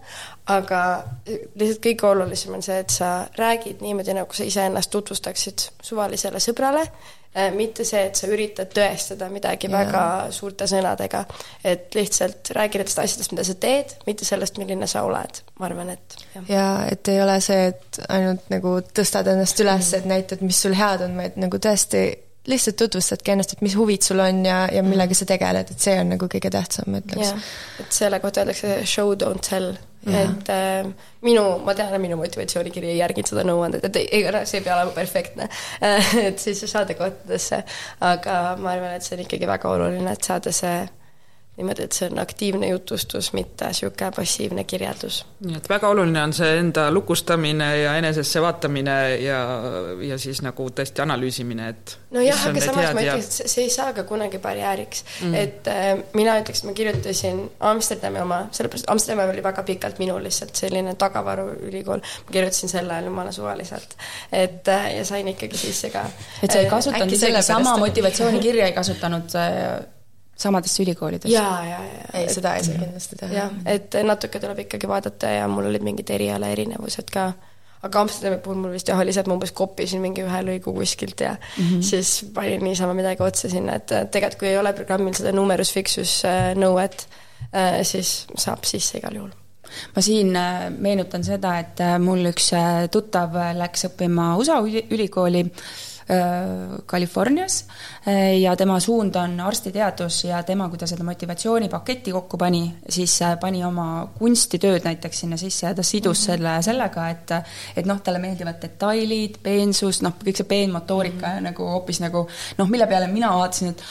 aga lihtsalt kõige olulisem on see, et sa räägid niimoodi, nagu sa iseennast tutvustaksid suvalisele sõbrale mitte see, et sa üritad tõestada midagi yeah. väga suurte sõnadega, et lihtsalt räägi nendest asjadest, mida sa teed, mitte sellest, milline sa oled, ma arvan, et jah. ja et ei ole see, et ainult nagu tõstad ennast üles mm., et näitad, mis sul head on, vaid nagu tõesti lihtsalt tutvustadki ennast, et mis huvid sul on ja, ja millega sa tegeled, et see on nagu kõige tähtsam, ma ütleks. et selle kohta öeldakse show, don't tell. Et äh, minu, ma tean, minu motivatsioonikiri ei järginud seda nõuandet, et ega see ei pea olema perfektne. <laughs> Et siis saada kohtadesse, aga ma arvan, et see on ikkagi väga oluline, et saada see niimoodi, et see on aktiivne jutustus, mitte niisugune passiivne kirjeldus. nii et väga oluline on see enda lukustamine ja enesesse vaatamine ja, ja siis nagu tõesti analüüsimine, et nojah, aga samas ma ütleks, et see ei saa ka kunagi barjääriks mm.. et äh, mina ütleks, et ma kirjutasin Amsterdami oma, sellepärast Amsterdam oli väga pikalt minul lihtsalt selline tagavaruülikool, ma kirjutasin sel ajal jumala suvaliselt. et äh, ja sain ikkagi sisse ka. et sa ei äh, kasutanud isegi sama motivatsioonikirja ei kasutanud äh, samadesse ülikoolidesse? jaa, jaa, jaa. ei, seda ei saa kindlasti teha. jah, et natuke tuleb ikkagi vaadata ja mul olid mingid eriala erinevused ka, aga Amsterdami puhul mul vist jah, oli see, et ma umbes koppisin mingi ühe lõigu kuskilt ja mm -hmm. siis panin niisama midagi otsa sinna, et tegelikult kui ei ole programmil seda numerus fixus äh, nõuet, äh, siis saab sisse igal juhul ma siin äh, meenutan seda, et mul üks tuttav läks õppima USA ülikooli Californias äh, ja tema suund on arstiteadus ja tema, kui ta seda motivatsioonipaketti kokku pani, siis äh, pani oma kunstitööd näiteks sinna sisse ja ta sidus -hmm. selle sellega, et et noh, talle meeldivad detailid, peensus, noh, kõik see peenmotoorika mm -hmm. nagu hoopis nagu noh, mille peale mina vaatasin, et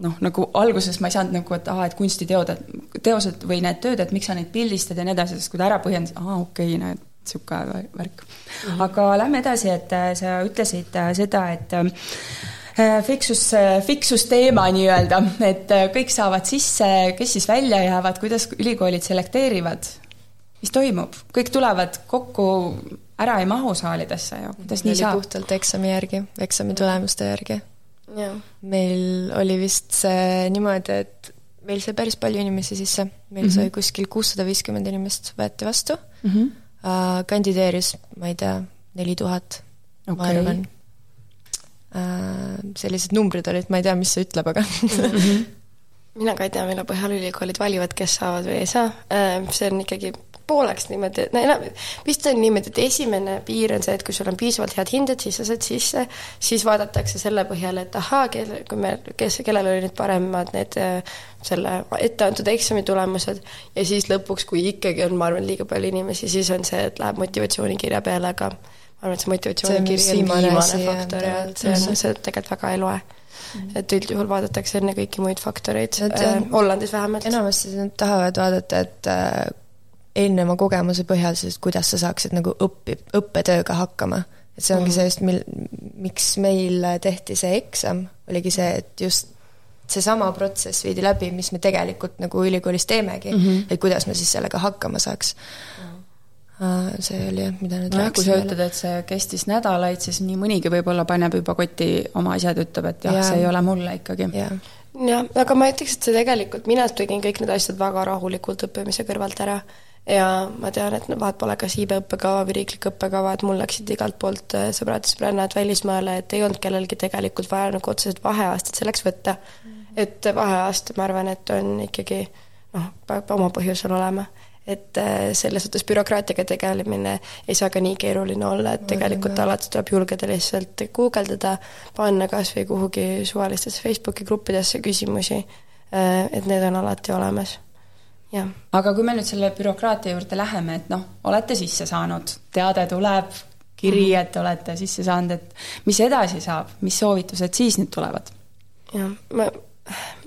noh, nagu alguses ma ei saanud nagu, et aa, et kunstiteod, et teosed või need tööd, et miks sa neid pildistad ja nii edasi, sest kui ta ära põhjendas, aa, okei okay,, näed niisugune värk mm. -hmm. aga lähme edasi, et äh, sa ütlesid äh, seda, et äh, fiksus, fiksus teema nii-öelda, et kõik saavad sisse, kes siis välja jäävad, kuidas ülikoolid selekteerivad? mis toimub, kõik tulevad kokku, ära ei mahu saalidesse ju, kuidas nii saab? puhtalt eksami järgi, eksami tulemuste järgi. meil oli vist see niimoodi, et meil sai päris palju inimesi sisse, meil mm -hmm. sai kuskil kuussada viiskümmend inimest võeti vastu mm. -hmm uh,. kandideeris, ma ei tea, neli tuhat okay., ma arvan uh,. sellised numbrid olid, ma ei tea, mis see ütleb, aga mm. -hmm. <laughs> mina ka ei tea, mille põhjal ülikoolid valivad, kes saavad või ei saa, see on ikkagi pooleks niimoodi, no enam, vist on niimoodi, et esimene piir on see, et kui sul on piisavalt head hinded, siis sa saad sisse, siis vaadatakse selle põhjal, et ahaa, kelle, kui me, kes, kellel oli nüüd paremad need selle etteantud eksami tulemused ja siis lõpuks, kui ikkagi on, ma arvan, liiga palju inimesi, siis on see, et läheb motivatsioonikirja peale, aga ma arvan, et see motivatsioonikiri on viimane, viimane faktor ja et see on, see tegelikult väga ei loe et üldjuhul vaadatakse enne kõiki muid faktoreid, äh, Hollandis vähemalt. enamasti nad tahavad vaadata, et äh, eelneva kogemuse põhjal siis, kuidas sa saaksid nagu õppi, õppetööga hakkama. et see ongi mm. see just, mil, miks meil tehti see eksam, oligi see, et just seesama protsess viidi läbi, mis me tegelikult nagu ülikoolis teemegi mm, -hmm. et kuidas me siis sellega hakkama saaks mm. -hmm. see oli jah, mida nüüd nojah, kui sa ütled, et see kestis nädalaid, siis nii mõnigi võib-olla paneb juba kotti oma asjad, ütleb, et jah ja., see ei ole mulle ikkagi. jah, aga ma ütleks, et see tegelikult, mina tegin kõik need asjad väga rahulikult õppimise kõrvalt ära ja ma tean, et vaat pole kas IB õppekava või riiklik õppekava, et mul läksid igalt poolt äh, sõbrad ja sõbrannad välismaale, et ei olnud kellelgi tegelikult vaja nagu otseselt vaheaastat selleks võtta mm. -hmm. et vaheaasta, ma arvan, et on ikkagi noh, peab oma põhjusel olema. et äh, selles suhtes bürokraatiaga tegelemine ei saa ka nii keeruline olla, et tegelikult alati tuleb julgeda lihtsalt guugeldada, panna kas või kuhugi suvalistesse Facebooki gruppidesse küsimusi, äh, et need on alati olemas aga kui me nüüd selle bürokraatia juurde läheme, et noh, olete sisse saanud, teade tuleb, kiri, mhm. et olete sisse saanud, et mis edasi saab, mis soovitused siis nüüd tulevad? jah, ma,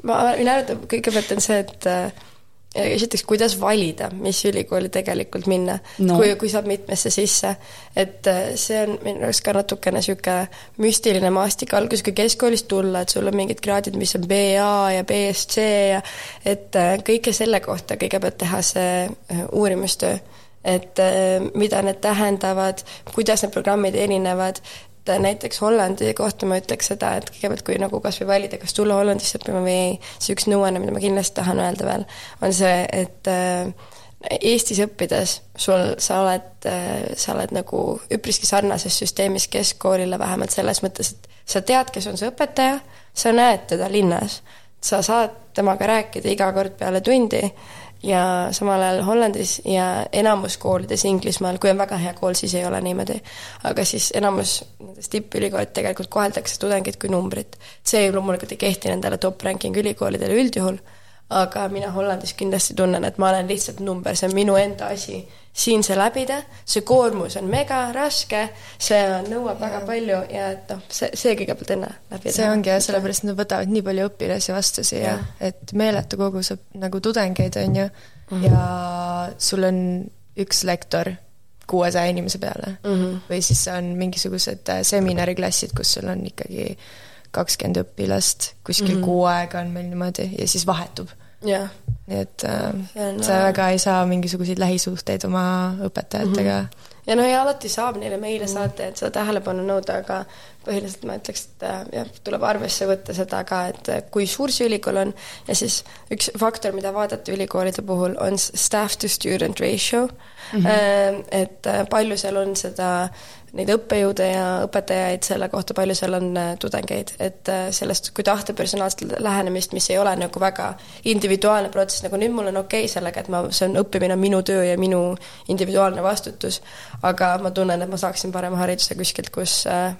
ma võin arvata, kõigepealt on see, et äh, esiteks, kuidas valida, mis ülikooli tegelikult minna no., kui, kui saab mitmesse sisse. et äh, see on minu arust ka natukene niisugune müstiline maastik alguses, kui keskkoolist tulla, et sul on mingid kraadid, mis on BA ja BSc ja et äh, kõike selle kohta kõigepealt teha see äh, uurimustöö et mida need tähendavad, kuidas need programmid erinevad, et näiteks Hollandi kohta ma ütleks seda, et kõigepealt, kui nagu kas või valida, kas tulla Hollandisse õppima või ei, siis üks nõuanne, mida ma kindlasti tahan öelda veel, on see, et äh, Eestis õppides sul, sa oled, äh, sa oled nagu üpriski sarnases süsteemis keskkoolile, vähemalt selles mõttes, et sa tead, kes on see õpetaja, sa näed teda linnas, sa saad temaga rääkida iga kord peale tundi ja samal ajal Hollandis ja enamus koolides Inglismaal, kui on väga hea kool, siis ei ole niimoodi, aga siis enamus nendest tippülikoolid tegelikult koheldakse tudengeid kui numbrit. see loomulikult ei kehti nendele top ranking ülikoolidele üldjuhul, aga mina Hollandis kindlasti tunnen, et ma olen lihtsalt number, see on minu enda asi siin see läbida, see koormus on mega raske, see nõuab ja. väga palju ja et noh, see, see kõigepealt enne läbi see ongi jah, sellepärast nad võtavad nii palju õpilasi vastu siia, et meeletu kogus nagu tudengeid, on ju mm, -hmm. ja sul on üks lektor kuuesaja inimese peale mm. -hmm. või siis on mingisugused äh, seminariklassid, kus sul on ikkagi kakskümmend õpilast, kuskil mm -hmm. kuu aega on meil niimoodi ja siis vahetub nii et äh, sa väga ei saa mingisuguseid lähisuhteid oma õpetajatega mm. -hmm. ja no ja alati saab neile meile mm saata, et seda tähelepanu nõuda, aga põhiliselt ma ütleks, et äh, jah, tuleb arvesse võtta seda ka, et äh, kui suur see ülikool on ja siis üks faktor, mida vaadata ülikoolide puhul, on staff to student ratio mm. -hmm. et palju seal on seda neid õppejõude ja õpetajaid selle kohta, palju seal on äh, tudengeid, et äh, sellest, kui tahta personaalset lähenemist, mis ei ole nagu väga individuaalne protsess, nagu nüüd mul on okei okay sellega, et ma, see on, õppimine on minu töö ja minu individuaalne vastutus, aga ma tunnen, et ma saaksin parema hariduse kuskilt, kus äh,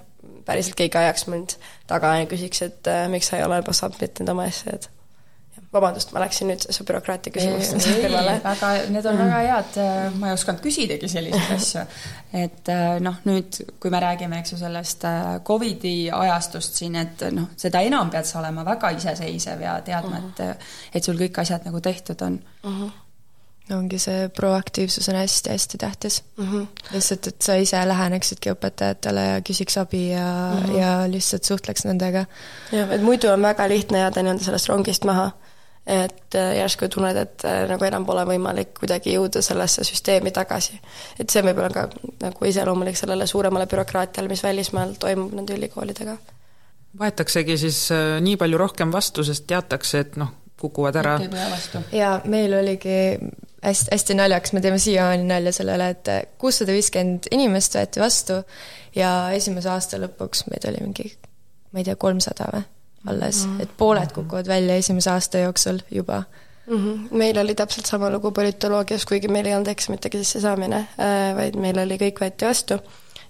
päriselt keegi ajaks mind taga ja küsiks, et miks sa ei ole juba submitinud oma esseed vabandust, ma läksin nüüd su bürokraatia küsimustest kõrvale. väga, need on mm. väga head, äh, ma ei osanud küsidagi selliseid <laughs> asju. et äh, noh, nüüd, kui me räägime, eks ju, sellest äh, Covidi ajastust siin, et noh, seda enam pead sa olema väga iseseisev ja teadma mm, -hmm. et, et sul kõik asjad nagu tehtud on mm. -hmm ongi see proaktiivsus on hästi-hästi tähtis mm. -hmm. lihtsalt, et sa ise läheneksidki õpetajatele ja küsiks abi ja mm, -hmm. ja lihtsalt suhtleks nendega. jah, et muidu on väga lihtne jääda nii-öelda sellest rongist maha et äh, järsku tunned, et äh, nagu enam pole võimalik kuidagi jõuda sellesse süsteemi tagasi. et see võib olla ka nagu iseloomulik sellele suuremale bürokraatiale, mis välismaal toimub nende ülikoolidega. võetaksegi siis äh, nii palju rohkem vastu, sest teatakse, et noh, kukuvad ära. ja meil oligi hästi, hästi naljakas, me teeme siiamaani nalja sellele, et kuussada viiskümmend inimest võeti vastu ja esimese aasta lõpuks meid oli mingi, ma ei tea, kolmsada või alles mm, -hmm. et pooled kukuvad välja esimese aasta jooksul juba mm. -hmm. meil oli täpselt sama lugu politoloogias, kuigi meil ei olnud eksamitega sissesaamine äh,, vaid meil oli, kõik võeti vastu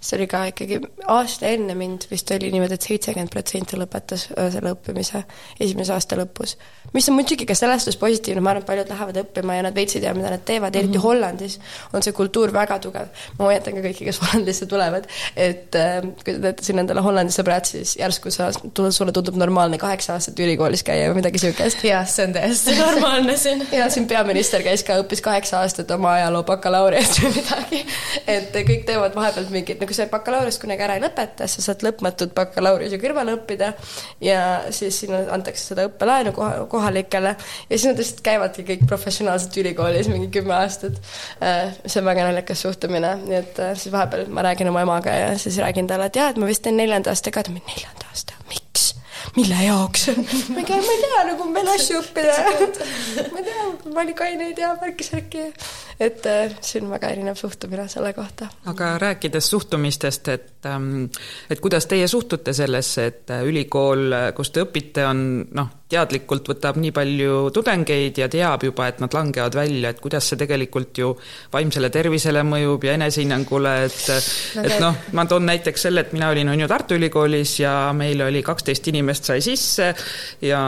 see oli ka ikkagi aasta enne mind vist oli niimoodi et, et seitsekümmend protsenti lõpetas selle õppimise esimese aasta lõpus. mis on muidugi ka selles suhtes positiivne, ma arvan, et paljud lähevad õppima ja nad veits ei tea, mida nad teevad, eriti mm -hmm. Hollandis on see kultuur väga tugev. ma hoiatan ka kõiki, kes Hollandisse tulevad, et äh, kui te teete siin endale Hollandi sõbrad, siis järsku sa, sulle tundub normaalne kaheksa aastat ülikoolis käia või midagi niisugust. jah, see on täiesti <laughs> normaalne siin. ja siin peaminister käis ka, õppis kaheksa aastat oma ajaloo bakalaureust või midagi. et kõik teevad vahepealt mingit nagu kui see bakalaureus kunagi ära ei lõpeta, sa saad lõpmatut bakalaureuse kõrvale õppida ja siis sinna antakse seda õppelaenu koha, kohalikele ja siis nad lihtsalt käivadki kõik professionaalselt ülikoolis mingi kümme aastat. Äh, see on väga naljakas suhtumine, nii et äh, siis vahepeal ma räägin oma emaga ja siis räägin talle, et jaa, et ma vist teen neljanda aasta ka, ta ütleb, neljanda aasta, miks? mille jaoks? <laughs> ma ei tea, ma ei tea, nagu veel asju õppida <laughs> ma ei tea, valikaineid ja värki-särki et äh, see on väga erinev suhtumine selle kohta. aga rääkides suhtumistest, et, ähm, et kuidas teie suhtute sellesse, et äh, ülikool, kus te õpite, on noh, teadlikult võtab nii palju tudengeid ja teab juba, et nad langevad välja, et kuidas see tegelikult ju vaimsele tervisele mõjub ja enesehinnangule, et et noh, ma toon näiteks selle, et mina olin, on ju, Tartu Ülikoolis ja meil oli kaksteist inimest sai sisse ja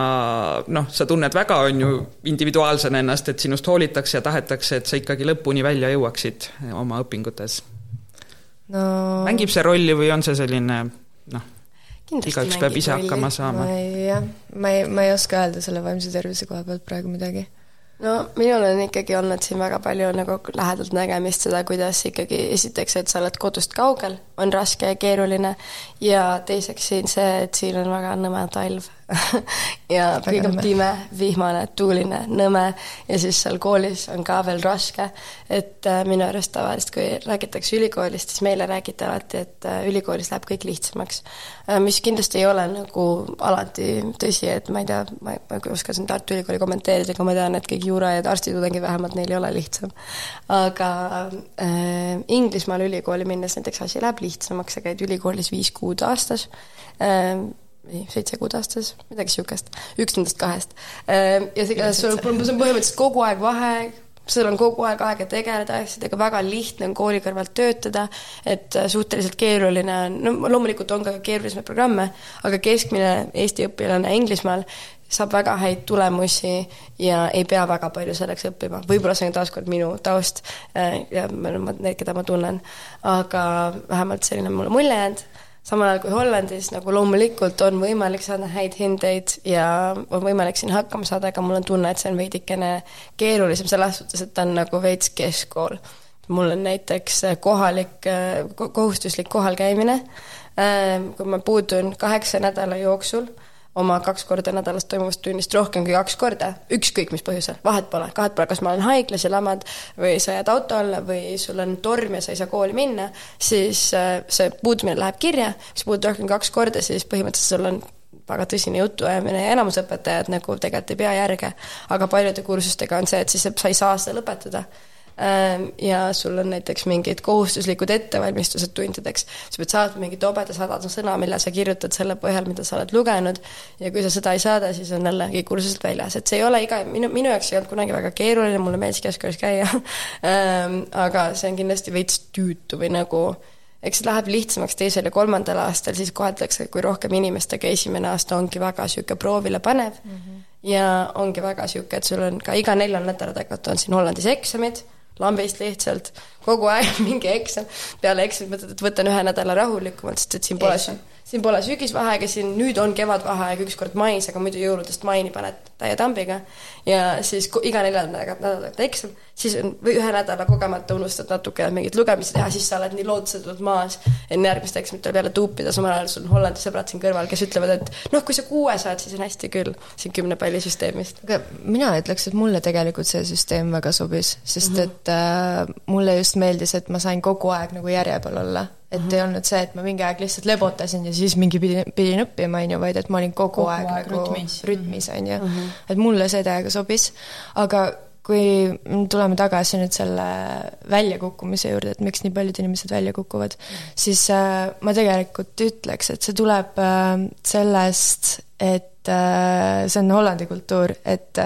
noh, sa tunned väga, on ju, individuaalsena ennast, et sinust hoolitakse ja tahetakse, et sa ikkagi lõpuni välja jõuaksid oma õpingutes no...? mängib see rolli või on see selline noh, igaüks peab ise rolli. hakkama saama? jah, ma ei, ma ei oska öelda selle vaimse tervise koha pealt praegu midagi no minul on ikkagi olnud siin väga palju nagu lähedalt nägemist seda, kuidas ikkagi esiteks, et sa oled kodust kaugel, on raske ja keeruline ja teiseks siin see, et siin on väga nõme talv <laughs> ja kõik on pime, vihmane, tuuline, nõme ja siis seal koolis on ka veel raske. et äh, minu arust tavaliselt, kui räägitakse ülikoolist, siis meile räägiti alati, et äh, ülikoolis läheb kõik lihtsamaks. Äh, mis kindlasti ei ole nagu alati tõsi, et ma ei tea, ma ei, ma ei oska siin Tartu Ülikooli kommenteerida, aga ma tean, et kõik juura ja arstitudengid vähemalt, neil ei ole lihtsam. aga äh, Inglismaal ülikooli minnes näiteks asi läheb lihtsamaks, sa käid ülikoolis viis kuud aastas äh,, ei, seitse kuud aastas, midagi niisugust, üks nendest kahest. Ehm, ja see, sul on põhimõtteliselt kogu aeg vaheaeg, sul on kogu aeg aega tegeleda asjadega, väga lihtne on kooli kõrvalt töötada, et äh, suhteliselt keeruline on, no loomulikult on ka keerulisemaid programme, aga keskmine Eesti õpilane Inglismaal saab väga häid tulemusi ja ei pea väga palju selleks õppima. võib-olla see on taaskord minu taust äh, ja need, keda ma tunnen, aga vähemalt selline on mulle mulje jäänud samal ajal kui Hollandis nagu loomulikult on võimalik saada häid hindeid ja on võimalik siin hakkama saada, aga mul on tunne, et see on veidikene keerulisem selles suhtes, et ta on nagu veits keskkool. mul on näiteks kohalik, kohustuslik kohalkäimine, kui ma puudun kaheksa nädala jooksul oma kaks korda nädalas toimuvast tunnist rohkem kui kaks korda, ükskõik mis põhjusel, vahet pole, vahet pole, kas ma olen haiglas ja lamad või sa jääd auto alla või sul on torm ja sa ei saa kooli minna, siis äh, see puudumine läheb kirja, kui sa puudud rohkem kaks korda, siis põhimõtteliselt sul on väga tõsine jutuajamine ja enamus õpetajad nagu tegelikult ei pea järge, aga paljude kursustega on see, et siis sa ei saa seda lõpetada ja sul on näiteks mingid kohustuslikud ettevalmistused tundideks, sa pead saatma mingi tobeda-sadada sõna, mille sa kirjutad selle põhjal, mida sa oled lugenud, ja kui sa seda ei saada, siis on jällegi kursuselt väljas, et see ei ole iga, minu, minu jaoks ei olnud kunagi väga keeruline, mulle meeldis keskkoolis käia. <laughs> Ähm, aga see on kindlasti veits tüütu või nagu eks see läheb lihtsamaks teisel ja kolmandal aastal, siis koheldakse, kui rohkem inimestega esimene aasta ongi väga niisugune proovile panev. Mm -hmm. ja ongi väga niisugune, et sul on ka iga neljal nädala tagant on siin Hollandis eksamid lambist lihtsalt, kogu aeg <laughs> mingi eksam, peale eksamit mõtled, et võtan ühe nädala rahulikumalt, sest et siin pole, siin pole sügisvaheaega, siin nüüd on kevadvaheaeg ükskord mais, aga muidu jõuludest maini paned täie tambiga. ja siis iga neljanda nädala tagant eksam, siis on, või ühe nädala kogemata unustad natuke mingeid lugemisi teha, siis sa oled nii lootusetult maas enne järgmist eksamit jälle tuupida, samal ajal sul on Hollandi sõbrad siin kõrval, kes ütlevad, et noh, kui sa kuue saad, siis on hästi küll siin kümne palli süsteemist. aga mina ütleks, et mulle tegelikult see süsteem väga sobis, sest mm -hmm. et äh, mulle just meeldis, et ma sain kogu aeg nagu järje peal olla et mm -hmm. ei olnud see, et ma mingi aeg lihtsalt lebotasin ja siis mingi pidin, pidin õppima, on ju, vaid et ma olin kogu, kogu aeg, aeg nagu rütmis, on ju. -hmm. et mulle see täiega sobis, aga kui tuleme tagasi nüüd selle väljakukkumise juurde, et miks nii paljud inimesed välja kukuvad, siis äh, ma tegelikult ütleks, et see tuleb äh, sellest, et äh, see on Hollandi kultuur, et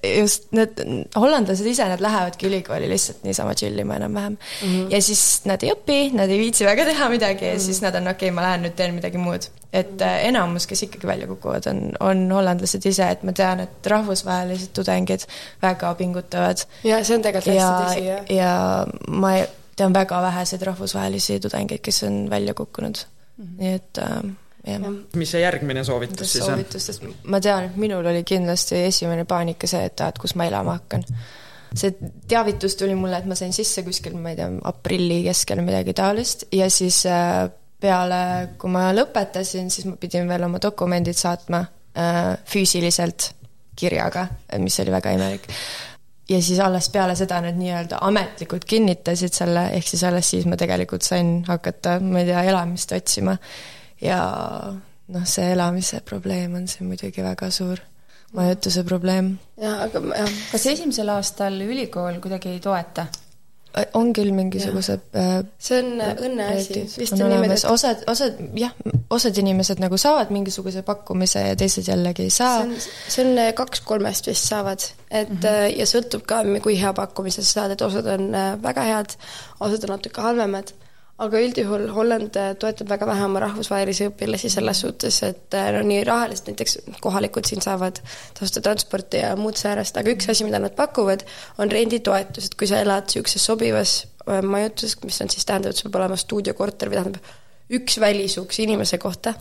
just need hollandlased ise, nad lähevadki ülikooli lihtsalt niisama chill ima enam-vähem mm. -hmm. ja siis nad ei õpi, nad ei viitsi väga teha midagi ja mm -hmm. siis nad on okei okay,, ma lähen nüüd teen midagi muud. Et äh, enamus, kes ikkagi välja kukuvad, on, on hollandlased ise, et ma tean, et rahvusvahelised tudengid väga pingutavad. ja see on tegelikult hästi tõsi, jah. ja ma tean väga väheseid rahvusvahelisi tudengeid, kes on välja kukkunud mm, -hmm. nii et äh, jah. mis see järgmine soovitus siis on? soovitustest, ma tean, et minul oli kindlasti esimene paanika see, et aa, et kus ma elama hakkan. see teavitus tuli mulle, et ma sain sisse kuskil, ma ei tea, aprilli keskel midagi taolist ja siis äh, peale, kui ma lõpetasin, siis ma pidin veel oma dokumendid saatma äh, füüsiliselt kirjaga, mis oli väga imelik ja siis alles peale seda nad nii-öelda ametlikult kinnitasid selle, ehk siis alles siis ma tegelikult sain hakata, ma ei tea, elamist otsima ja noh, see elamise probleem on siin muidugi väga suur, majutuse probleem. jaa, aga jah. kas esimesel aastal ülikool kuidagi ei toeta? On küll mingisugused äh, see on õnneasi, vist on niimoodi, et osad, osad, jah, osad inimesed nagu saavad mingisuguse pakkumise ja teised jällegi ei saa. see on, äh, kaks kolmest vist saavad, et mm -hmm. ja sõltub ka, kui hea pakkumise sa saad, et osad on väga head, osad on natuke halvemad aga üldjuhul Holland äh, toetab väga vähe oma rahvusvahelisi õpilasi selles suhtes, et äh, no nii rahaliselt näiteks kohalikud siin saavad tasuta transporti ja muud säärast, aga üks asi, mida nad pakuvad, on renditoetus, et kui sa elad niisuguses sobivas äh, majutuses, mis on siis, tähendab, et sul peab olema stuudiokorter või tähendab, üks välisuks inimese kohta,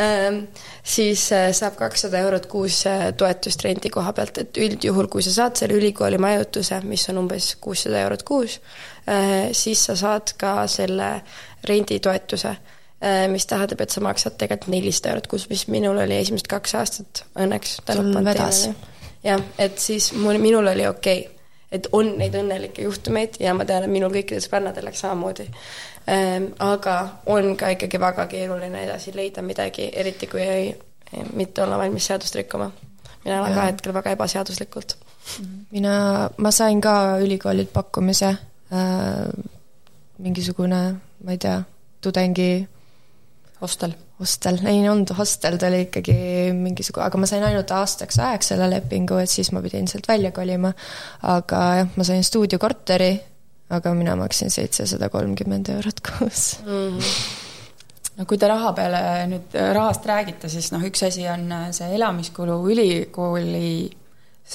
ähm, siis saab kakssada eurot kuus toetust rendi koha pealt, et üldjuhul, kui sa saad selle ülikooli majutuse, mis on umbes kuussada eurot kuus, siis sa saad ka selle renditoetuse, äh, mis tähendab, et sa maksad tegelikult nelisada eurot kuus, mis minul oli esimesed kaks aastat õnneks. jah, et siis mul, minul oli okei okay. et on neid õnnelikke juhtumeid ja ma tean, et minul kõikidel sõbrannadel läks samamoodi ähm,. aga on ka ikkagi väga keeruline edasi leida midagi, eriti kui ei, mitte olla valmis seadust rikkuma. mina elan ka hetkel väga ebaseaduslikult. mina, ma sain ka ülikoolilt pakkumise äh, mingisugune, ma ei tea, tudengi hostel? hostel, ei olnud hostel, ta oli ikkagi mingisugune, aga ma sain ainult aastaks ajaks selle lepingu, et siis ma pidin sealt välja kolima. aga jah, ma sain stuudiokorteri, aga mina maksin seitsesada kolmkümmend eurot kuus mm. -hmm no kui te raha peale nüüd rahast räägite, siis noh, üks asi on see elamiskulu ülikooli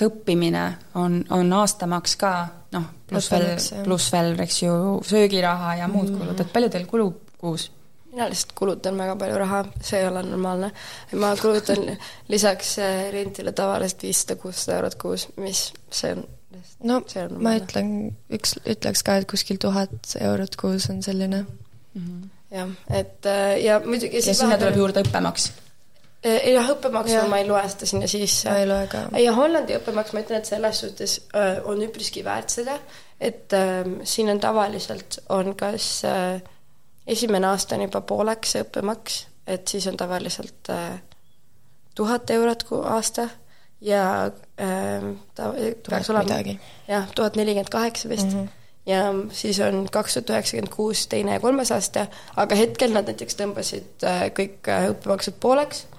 õppimine on, on aastamaks ka noh, pluss veel, pluss veel, eks ju, söögiraha ja muud mm -hmm. kulud, et palju teil kulub kuus? mina lihtsalt kulutan väga palju raha, see ei ole normaalne. ma kulutan lisaks äh, rentile tavaliselt viissada, kuussada eurot kuus, mis see on no on ma ütlen, üks, ütleks ka, et kuskil tuhat eurot kuus on selline mm. -hmm. jah, et äh, ja muidugi ja sinna tuleb juurde õppemaks jah, õppemaksu ja. ma ei loe seda sinna sisse. ma ei loe ka. ja Hollandi õppemaks, ma ütlen, et selles suhtes äh, on üpriski väärt seda, et äh, siin on tavaliselt, on kas äh, esimene aasta on juba pooleks see õppemaks, et siis on tavaliselt äh, tuhat äh, eurot aasta ja äh, ta peaks olema jah, tuhat nelikümmend kaheksa vist mm. -hmm ja siis on kaks tuhat üheksakümmend kuus teine ja kolmas aasta, aga hetkel nad näiteks tõmbasid äh, kõik õppemaksud pooleks Äh,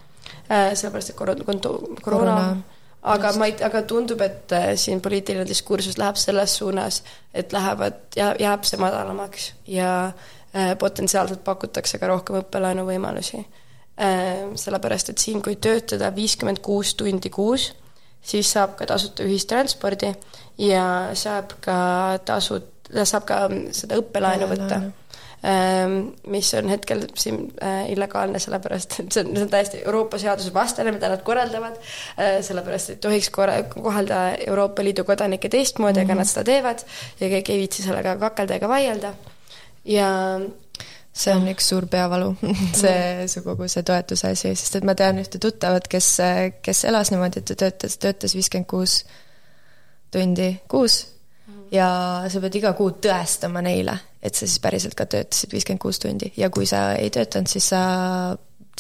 sellepärast, et koroona, koroona, koroona aga ma ei, aga tundub, et äh, siin poliitiline diskursus läheb selles suunas, et lähevad, jääb see madalamaks ja äh, potentsiaalselt pakutakse ka rohkem õppelaenu võimalusi. sellepärast, et siin, kui töötada viiskümmend kuus tundi kuus, siis saab ka tasuta ühistranspordi ja saab ka tasud, saab ka seda õppelaenu võtta mis on hetkel siin äh, illegaalne, sellepärast et see on, see on täiesti Euroopa seaduse vastane, mida nad korraldavad, äh, sellepärast et tohiks korra-, kohelda Euroopa Liidu kodanikke teistmoodi mm, -hmm. aga nad seda teevad ja keegi ei viitsi sellega kakelda ega vaielda. Ja see on üks suur peavalu <laughs> see, see kogu see toetuse asi, sest et ma tean ühte tuttavat, kes, kes elas niimoodi, et ta töötas, töötas viiskümmend kuus tundi kuus ja sa pead iga kuu tõestama neile, et sa siis päriselt ka töötasid viiskümmend kuus tundi. Ja kui sa ei töötanud, siis sa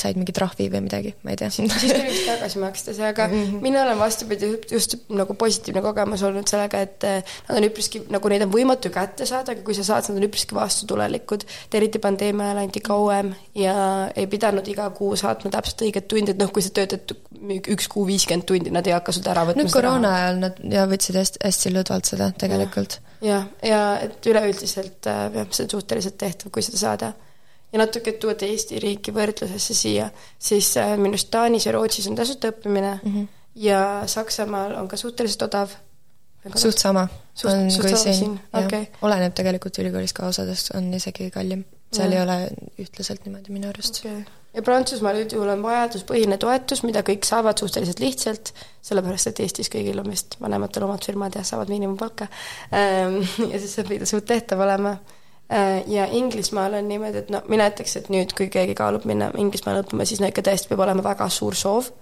said mingi trahvi või midagi, ma ei tea. siis tuli vist tagasi maksta see, aga mm -hmm. mina olen vastupidi just nagu positiivne kogemus olnud sellega, et eh, nad on üpriski, nagu neid on võimatu kätte saada, aga kui sa saad, nad on üpriski vastutulelikud. eriti pandeemia ajal anti kauem ja ei pidanud iga kuu saatma täpselt õiget tundi, et noh, kui sa töötad üks kuu viiskümmend tundi, nad ei hakka sult ära võtma nüüd koroona ajal nad ja võtsid hästi, hästi lõdvalt seda tegelikult. jah, ja, ja et üleüldiselt eh, jah, see on suhteliselt tehtav, kui seda saada ja natuke tuua Eesti riiki võrdlusesse siia, siis äh, minu arust Taanis ja Rootsis on tasuta õppimine mm -hmm. ja Saksamaal on ka suhteliselt odav. suht sama suht, on suht kui siin, okay. oleneb tegelikult ülikoolis ka osadest, on isegi kallim. seal ja. ei ole ühtlaselt niimoodi minu arust okay ja Prantsusmaal üldjuhul on vajaduspõhine toetus, mida kõik saavad suhteliselt lihtsalt, sellepärast et Eestis kõigil on vist vanematel omad firmad ja saavad miinimumpalka. Ehm, <laughs> ja siis see peab suht tehtav olema ja Inglismaal on niimoodi, et no mina ütleks, et nüüd, kui keegi kaalub minna Inglismaale õppima, siis no ikka tõesti peab olema väga suur soov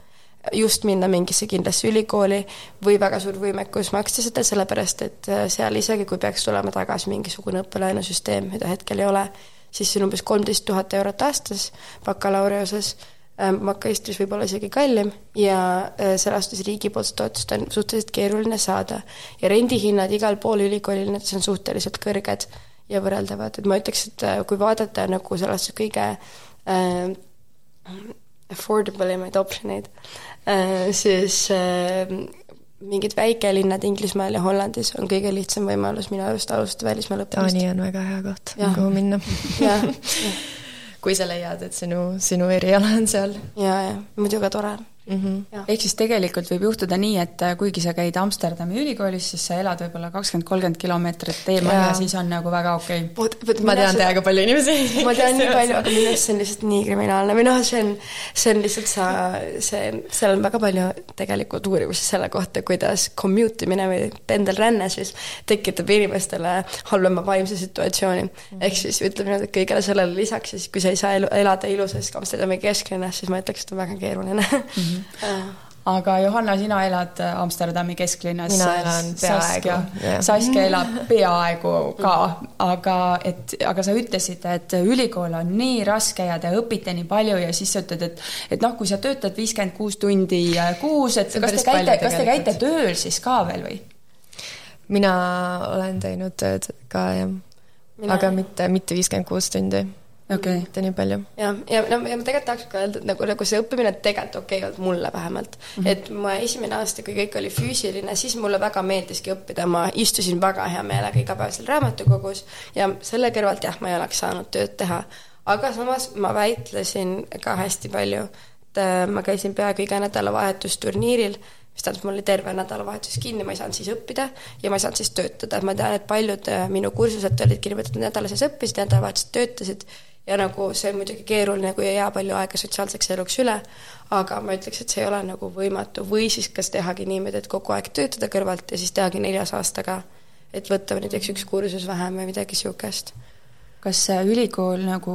just minna mingisse kindlasse ülikooli või väga suur võimekus maksta seda, sellepärast et äh, seal isegi, kui peaks tulema tagasi mingisugune õppelaenusüsteem, mida hetkel ei ole, siis see on umbes kolmteist tuhat eurot aastas bakalaureoses, ähm, makistris võib olla isegi kallim ja äh, selles suhtes riigipoolset toetust on suhteliselt keeruline saada. ja rendihinnad igal pool ülikoolil, on suhteliselt kõrged ja võrreldavad, et ma ütleks, et äh, kui vaadata nagu sellesse kõige äh, affordable imaid optsioneid äh,, siis äh, mingid väikelinnad Inglismaal ja Hollandis on kõige lihtsam võimalus minu arust alustada välismaal õppimist. Taani on väga hea koht, kuhu minna. <laughs> kui sa leiad, et sinu, sinu eriala on seal. ja, ja muidu ka tore mm. -hmm. ehk siis tegelikult võib juhtuda nii, et äh, kuigi sa käid Amsterdami ülikoolis, siis sa elad võib-olla kakskümmend, kolmkümmend kilomeetrit eemal ja. ja siis on nagu väga okei okay.. ma tean täiega palju inimesi. ma tean nii palju, aga minu arust see on lihtsalt nii kriminaalne või noh, see on, see on lihtsalt sa, see, seal on väga palju tegelikult uurimusi selle kohta, kuidas commute imine või pendelränne siis tekitab inimestele halvema vaimse situatsiooni mm. -hmm. ehk siis ütleme niimoodi, et kõigele sellele lisaks siis, kui sa ei saa elu, elada ilusas Amsterdami kesklinnas, siis ma ütleks, et on väga keeruline mm. -hmm aga Johanna, sina elad Amsterdami kesklinnas. mina elan peaaegu. Saskia <laughs> elab peaaegu ka, aga et, aga sa ütlesid, et ülikool on nii raske ja te õpite nii palju ja siis sa ütled, et et noh, kui sa töötad viiskümmend kuus tundi kuus, et kas te käite, kas te käite tööl siis ka veel või? mina olen teinud tööd ka jah, aga mitte, mitte viiskümmend kuus tundi okay.. mitte nii palju. jah, ja, ja, ja ma tegelikult tahaks ka öelda, et nagu, nagu see õppimine tegelikult okei okay olnud mulle vähemalt mm. -hmm. et ma esimene aasta, kui kõik oli füüsiline, siis mulle väga meeldiski õppida, ma istusin väga hea meelega iga päev seal raamatukogus ja selle kõrvalt jah, ma ei oleks saanud tööd teha. aga samas ma väitlesin ka hästi palju, et äh, ma käisin peaaegu iga nädalavahetus turniiril mis tähendab, mul oli terve nädalavahetus kinni, ma ei saanud siis õppida ja ma ei saanud siis töötada, ma tean, et paljud äh, minu kursused olidki niimoodi, et nädala sees õppisid, nädalavahetused töötasid ja nagu see on muidugi keeruline, kui ei jää palju aega sotsiaalseks eluks üle, aga ma ütleks, et see ei ole nagu võimatu või siis kas tehagi niimoodi, et kogu aeg töötada kõrvalt ja siis tehagi neljas aastaga, et võtta näiteks üks kursus vähem või midagi niisugust. kas ülikool nagu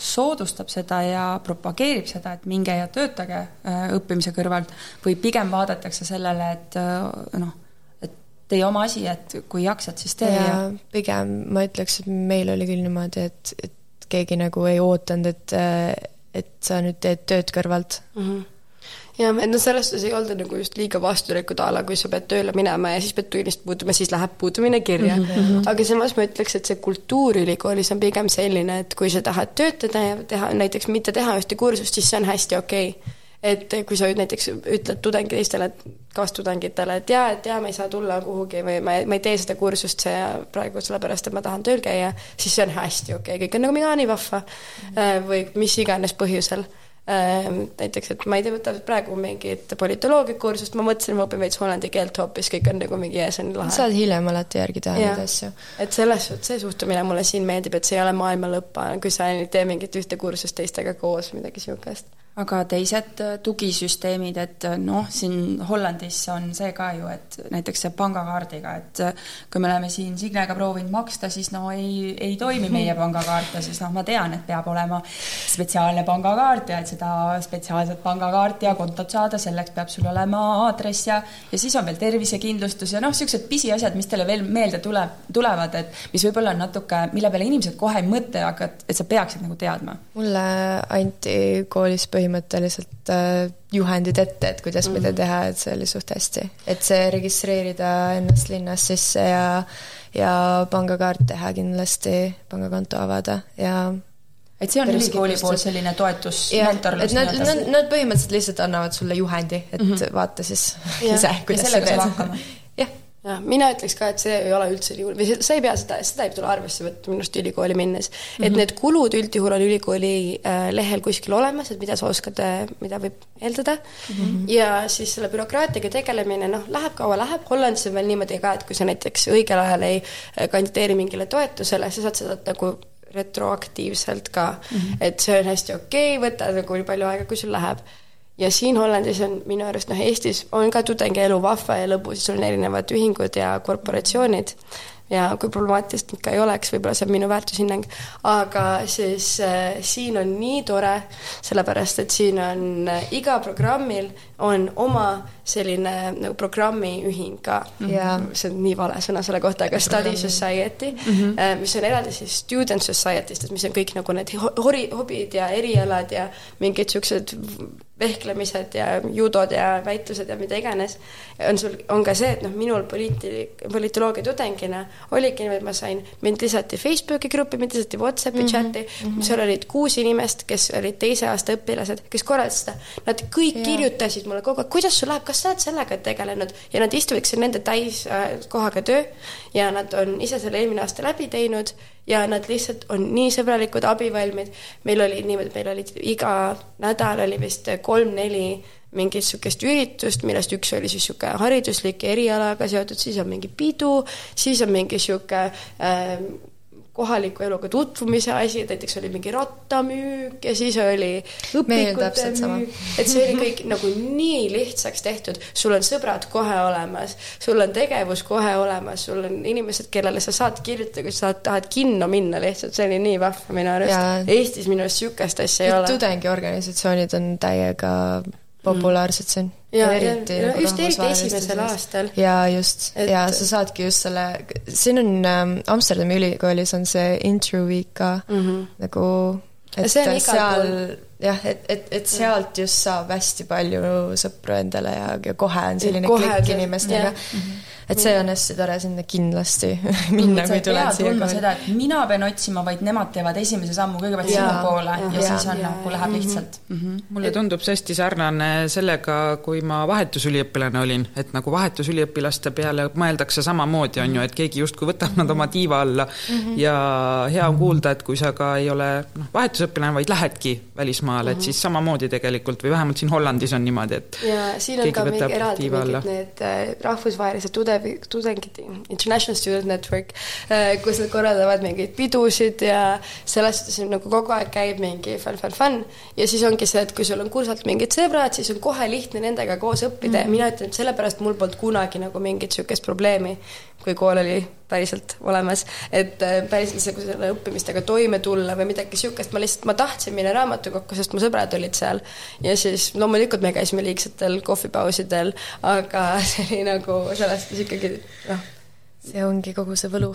soodustab seda ja propageerib seda, et minge ja töötage äh, õppimise kõrvalt või pigem vaadatakse sellele, et äh, noh, et tee oma asi, et kui jaksad, siis tee ja, ja pigem ma ütleks, et meil oli küll niimoodi, et, et keegi nagu ei ootanud, et, et sa nüüd teed tööd kõrvalt mm. -hmm jah, et noh, selles suhtes ei olda nagu just liiga vastulikud a la, kui sa pead tööle minema ja siis pead tunnist puutuma, siis läheb puutumine kirja mm. -hmm. aga samas ma ütleks, et see kultuur ülikoolis on pigem selline, et kui sa tahad töötada ja teha, näiteks mitte teha ühte kursust, siis see on hästi okei okay et kui sa nüüd näiteks ütled tudengi teistele kaastudengitele, et jaa, et jaa, ma ei saa tulla kuhugi või ma ei, ma ei tee seda kursust see praegu sellepärast, et ma tahan tööl käia, siis see on hästi okei okay., kõik on nagu mina nii vahva mm -hmm. või mis iganes põhjusel ähm, näiteks, et ma ei tea, võtavad praegu mingit politoloogiakursust, ma mõtlesin, ma õpin veits hollandi keelt hoopis, kõik on nagu mingi ees, on lahe. saad hiljem alati järgi teha neid asju. et selles suhtes, see suhtumine mulle siin meeldib, et see ei ole maailma lõpp, kui sa ei tee mingit ühte kursust teistega koos, midagi niisugust aga teised äh, tugisüsteemid, et äh, noh, siin Hollandis on see ka ju, et näiteks see pangakaardiga, et äh, kui me oleme siin Signega proovinud maksta, siis no ei, ei toimi meie pangakaart ja siis noh, ma tean, et peab olema spetsiaalne pangakaart ja et seda spetsiaalset pangakaarti ja kontot saada, selleks peab sul olema aadress ja ja siis on veel tervisekindlustus ja noh, niisugused pisiasjad, mis teile veel meelde tuleb, tulevad, et mis võib-olla on natuke, mille peale inimesed kohe ei mõtle, aga et, et sa peaksid nagu teadma. mulle anti koolis põhimõtteliselt põhimõtteliselt äh, juhendid ette, et kuidas mm -hmm. mida teha, et see oli suht hästi. et see registreerida ennast linnas sisse ja, ja pangakaart teha kindlasti, pangakonto avada ja et see on ülikooli poolt selline toetus, mentorlus? nad, nad, nad põhimõtteliselt lihtsalt annavad sulle juhendi, et mm -hmm. vaata siis ja. <laughs> ise, kuidas sa teed. Jah mina ütleks ka, et see ei ole üldse hull või sa ei pea seda, seda ei tule arvesse võtta minu arust ülikooli minnes mm. -hmm. et mhm. need kulud üldjuhul on ülikooli äh, lehel kuskil olemas, et mida sa oskad äh,, mida võib eeldada mm. -hmm. ja siis selle bürokraatiaga tegelemine, noh, läheb kaua läheb, Hollandis on veel niimoodi ka, et kui sa näiteks õigel ajal ei äh, kandideeri mingile toetusele, sa saad seda nagu retroaktiivselt ka mm, -hmm. et see on hästi okei okay, võtta nagu nii palju aega, kui sul läheb ja siin Hollandis on minu arust, noh, Eestis on ka tudengielu vahva ja lõbus, sul on erinevad ühingud ja korporatsioonid. Ja kui problemaatilist ikka ei oleks, võib-olla see on minu väärtushinnang, aga siis äh, siin on nii tore, sellepärast et siin on äh, iga programmil on oma selline nagu programmiühing ka yeah.. see on nii vale sõna selle kohta, aga study society mm, -hmm. mis on eraldi siis student society'st, et mis on kõik nagu need hori-, hobid ja erialad ja mingid niisugused vehklemised ja judod ja väitlused ja mida iganes, on sul, on ka see, et noh, minul poliiti-, politoloogia tudengina oligi niimoodi, ma sain, mind lisati Facebooki gruppi, mind lisati Whatsappi mm -hmm. chati mm, -hmm. seal olid kuus inimest, kes olid teise aasta õpilased, kes korraldasid seda. Nad kõik ja. kirjutasid mulle kogu aeg, kuidas sul läheb, kas sa oled sellega tegelenud ja nad istuvad, see on nende täiskohaga äh, töö ja nad on ise selle eelmine aasta läbi teinud ja nad lihtsalt on nii sõbralikud, abivalmid. meil oli niimoodi, meil olid iga nädal oli vist kolm-neli mingit niisugust üritust, millest üks oli siis niisugune hariduslik erialaga seotud, siis on mingi pidu, siis on mingi niisugune äh, kohaliku eluga tutvumise asi, et näiteks oli mingi rattamüük ja siis oli õpikute müük, et see oli kõik nagu nii lihtsaks tehtud, sul on sõbrad kohe olemas, sul on tegevus kohe olemas, sul on inimesed, kellele sa saad kirjutada, kui sa tahad kinno minna. Lihtsalt, see oli nii vahva minu arust. Eestis minu arust niisugust asja ei ole. tudengiorganisatsioonid on täiega populaarsed siin ja, eriti ja, nagu just eriti esimesel aastal. ja just et..., ja sa saadki just selle, siin on ähm, Amsterdami ülikoolis on see intro week ka mm -hmm. nagu, et seal jah, et, et, et sealt just saab hästi palju sõpru endale ja, ja kohe on selline kohe klikk inimestega mm. -hmm et see on hästi tore sinna kindlasti <laughs> minna, kui tuled siia kooli. seda, et mina pean otsima, vaid nemad teevad esimese sammu kõigepealt sinu poole ja, ja siis on nagu läheb mhm. lihtsalt mm. -hmm. mulle tundub see hästi sarnane sellega, kui ma vahetusüliõpilane olin, et nagu vahetusüliõpilaste peale mõeldakse samamoodi, on ju, et keegi justkui võtab nad oma tiiva alla mm -hmm. ja hea on kuulda, et kui sa ka ei ole noh, vahetusõpilane, vaid lähedki välismaale, et mhm. siis samamoodi tegelikult või vähemalt siin Hollandis on niimoodi, et ja siin on ka mingi eraldi mingid need äh, rahvusvahelised tudengid, tudengid, International Student Network, äh, kus nad korraldavad mingeid pidusid ja selles suhtes nagu kogu aeg käib mingi fun, fun, fun. ja siis ongi see, et kui sul on kursalt mingid sõbrad, siis on kohe lihtne nendega koos õppida mm -hmm. ja mina ütlen, et sellepärast mul polnud kunagi nagu mingit niisugust probleemi, kui kool oli päriselt olemas, et äh, päriselt nagu selle õppimistega toime tulla või midagi niisugust, ma lihtsalt, ma tahtsin minna raamatukokku, sest mu sõbrad olid seal. ja siis loomulikult me käisime liigsetel kohvipausidel, aga <laughs> see oli nagu selles ikkagi noh. see ongi kogu see võlu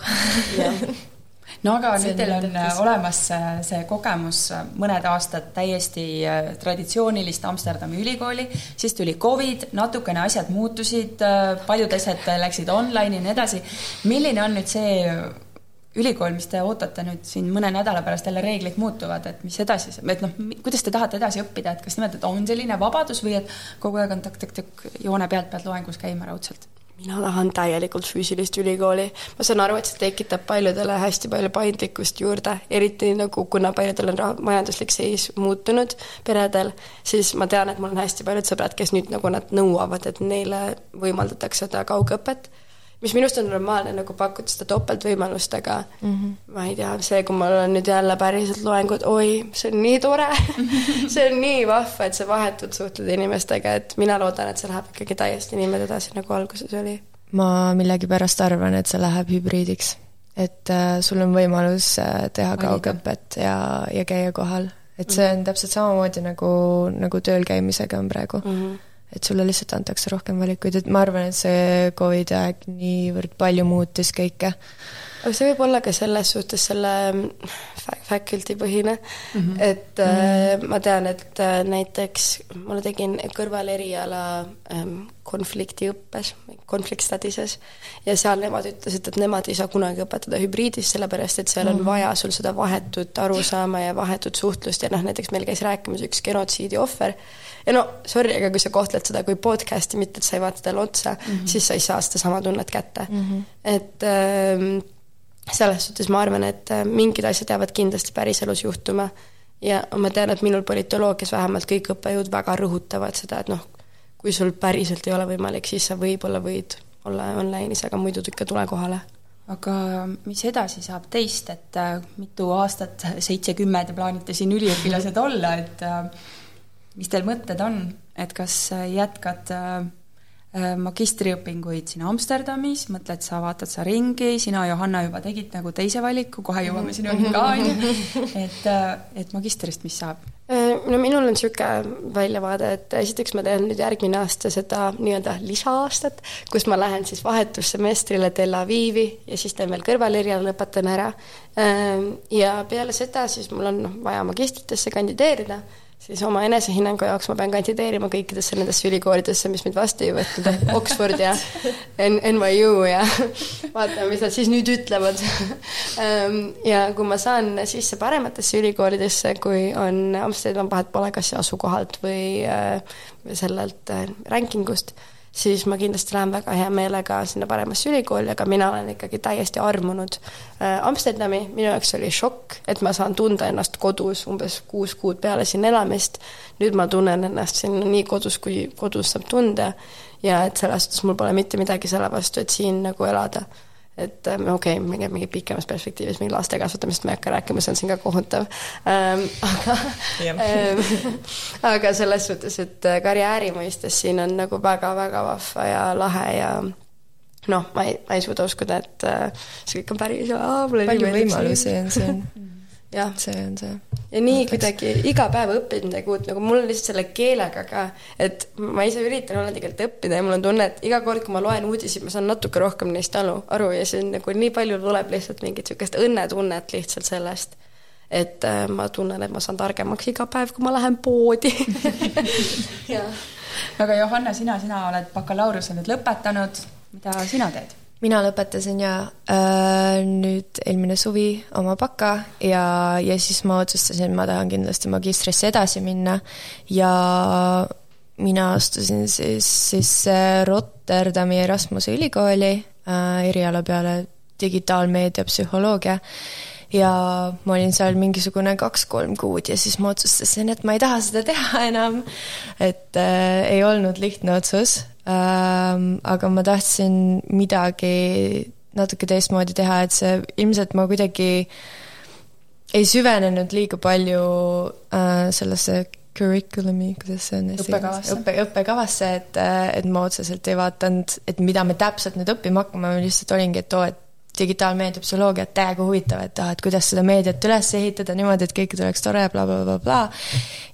no aga <laughs> nüüd teil on tähtis. olemas see kogemus mõned aastad täiesti äh, traditsioonilist Amsterdami ülikooli, siis tuli Covid, natukene asjad muutusid, äh, paljud asjad läksid online'i ja nii edasi. milline on nüüd see ülikool, mis te ootate nüüd siin mõne nädala pärast jälle reeglid muutuvad, et mis edasi, et noh, kuidas te tahate edasi õppida, et kas nimelt, et on selline vabadus või et kogu aeg on tõkk-tõkk-tõkk joone pealt pead loengus käima raudselt? Mina tahan täielikult füüsilist ülikooli. ma saan aru, et see tekitab paljudele hästi palju paindlikkust juurde, eriti nagu kuna paljudel on raha, majanduslik seis muutunud peredel, siis ma tean, et mul on hästi paljud sõbrad, kes nüüd nagu nad nõuavad, et neile võimaldatakse seda kaugõpet mis minu arust on normaalne nagu pakkuda seda topeltvõimalust, aga mm -hmm. ma ei tea, see, kui mul on nüüd jälle päriselt loengud, oi, see on nii tore <laughs> see on nii vahva, et sa vahetult suhtled inimestega, et mina loodan, et see läheb ikkagi täiesti niimoodi edasi, nagu alguses oli. ma millegipärast arvan, et see läheb hübriidiks. et äh, sul on võimalus äh, teha kaugõpet ja, ja käia kohal. et see on täpselt samamoodi nagu, nagu tööl käimisega on praegu mm. -hmm et sulle lihtsalt antakse rohkem valikuid, et ma arvan, et see Covidi aeg niivõrd palju muutis kõike. aga see võib olla ka selles suhtes selle mm, faculty põhine mm, -hmm. et mm -hmm. ma tean, et äh, näiteks ma tegin kõrvaleriala ähm, konfliktiõppes, conflict studies'es, ja seal nemad ütlesid, et nemad ei saa kunagi õpetada hübriidis, sellepärast et seal on -hmm. vaja sul seda vahetut arusaama ja vahetut suhtlust ja noh, näiteks meil käis rääkimas üks genotsiidi ohver, ja no sorry, aga kui sa kohtled seda kui podcast'i, mitte et sa ei vaata talle otsa mm, -hmm. siis sa ei saa sedasama tunnet kätte mm. -hmm. et ähm, selles suhtes ma arvan, et äh, mingid asjad jäävad kindlasti päriselus juhtuma ja ma tean, et minul politoloogias vähemalt kõik õppejõud väga rõhutavad seda, et noh, kui sul päriselt ei ole võimalik, siis sa võib-olla võid olla online'is, aga muidu ikka tule kohale aga mis edasi saab teist, et äh, mitu aastat, seitse-kümme te plaanite siin üliõpilased olla, et äh, mis teil mõtted on, et kas äh, jätkad äh, äh, magistriõpinguid siin Amsterdamis, mõtled sa, vaatad sa ringi, sina, Johanna, juba tegid nagu teise valiku, kohe jõuame sinuni ka, on ju, <laughs> et, et magistrist, mis saab? no minul on niisugune väljavaade, et esiteks ma teen nüüd järgmine aasta seda nii-öelda lisa-aastat, kus ma lähen siis vahetussemestrile Tel Avivi ja siis teen veel kõrvaleriala, lõpetan ära. Ja peale seda siis mul on noh, vaja magistritesse kandideerida siis oma enesehinnangu jaoks ma pean kandideerima kõikidesse nendesse ülikoolidesse, mis mind vastu ei ehk Oxford ja NYU ja <laughs> vaatame, mis nad siis nüüd ütlevad. Ehm, ja kui ma saan sisse parematesse ülikoolidesse, kui on Amsterdam, vahet pole kas asukohalt või äh, sellelt äh, ranking ust siis ma kindlasti lähen väga hea meelega sinna paremasse ülikooli, aga mina olen ikkagi täiesti armunud äh, Amsterdami, minu jaoks oli šokk, et ma saan tunda ennast kodus umbes kuus kuud peale siin elamist. nüüd ma tunnen ennast siin nii kodus, kui kodus saab tunda ja et selles suhtes mul pole mitte midagi selle vastu, et siin nagu elada et ähm, okei okay,, mingi, mingi pikemas perspektiivis mingi laste kasvatamisest ma ei hakka rääkima, see on siin ka kohutav ähm,. aga <laughs> ähm, aga selles suhtes, et äh, karjääri mõistes siin on nagu väga-väga vahva ja lahe ja noh, ma ei, ma ei suuda uskuda, et äh, see kõik on päris. palju võimalusi on siin <laughs> jah, see on see. ja nii kuidagi iga päev õpid midagi uut, nagu mul on lihtsalt selle keelega ka, et ma ise üritan hollandi keelt õppida ja mul on tunne, et iga kord, kui ma loen uudiseid, ma saan natuke rohkem neist aru, aru ja on nagu nii palju tuleb lihtsalt mingit niisugust õnnetunnet lihtsalt sellest, et äh, ma tunnen, et ma saan targemaks iga päev, kui ma lähen poodi. <laughs> Aga Johanna, sina, sina oled bakalaureuse nüüd lõpetanud, mida sina teed? Mina lõpetasin ja äh, nüüd eelmine suvi oma baka ja, ja siis ma otsustasin, ma tahan kindlasti magistrisse edasi minna. Ja mina astusin siis, siis Rotterdami Erasmuse ülikooli äh, eriala peale digitaalmeedia psühholoogia. Ja ma olin seal mingisugune kaks-kolm kuud ja siis ma otsustasin, et ma ei taha seda teha enam. et äh, ei olnud lihtne otsus aga ma tahtsin midagi natuke teistmoodi teha, et see ilmselt ma kuidagi ei süvenenud liiga palju äh, sellesse curriculum'i, kuidas see on õppekavasse. õppe, õppekavasse, et, äh, et ma otseselt ei vaadanud, et mida me täpselt nüüd õppima hakkame, ma lihtsalt olingi, et oo, et digitaalmeedia psühholoogiat täiega huvitav, et ah, et kuidas seda meediat üles ehitada niimoodi, et kõikidel oleks tore bla, bla, blablabla.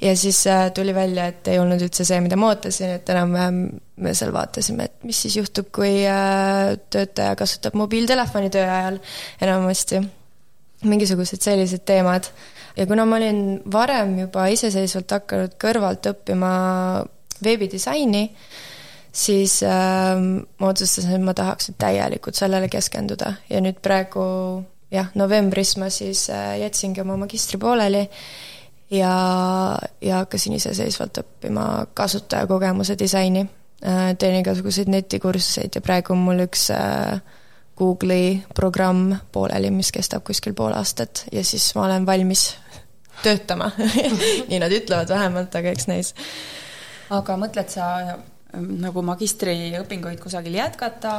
ja siis äh, tuli välja, et ei olnud üldse see, mida ma ootasin, et enam-vähem me seal vaatasime, et mis siis juhtub, kui äh, töötaja kasutab mobiiltelefoni töö ajal enamasti. mingisugused sellised teemad. ja kuna ma olin varem juba iseseisvalt hakanud kõrvalt õppima veebidisaini, siis äh, ma otsustasin, et ma tahaks nüüd täielikult sellele keskenduda ja nüüd praegu jah, novembris ma siis äh, jätsingi oma magistri pooleli ja, ja hakkasin iseseisvalt õppima kasutajakogemuse disaini äh,. teen igasuguseid netikursuseid ja praegu on mul üks äh, Google'i programm pooleli, mis kestab kuskil pool aastat ja siis ma olen valmis töötama <laughs> nii nad ütlevad vähemalt, aga eks näis. aga mõtled sa nagu magistriõpinguid kusagil jätkata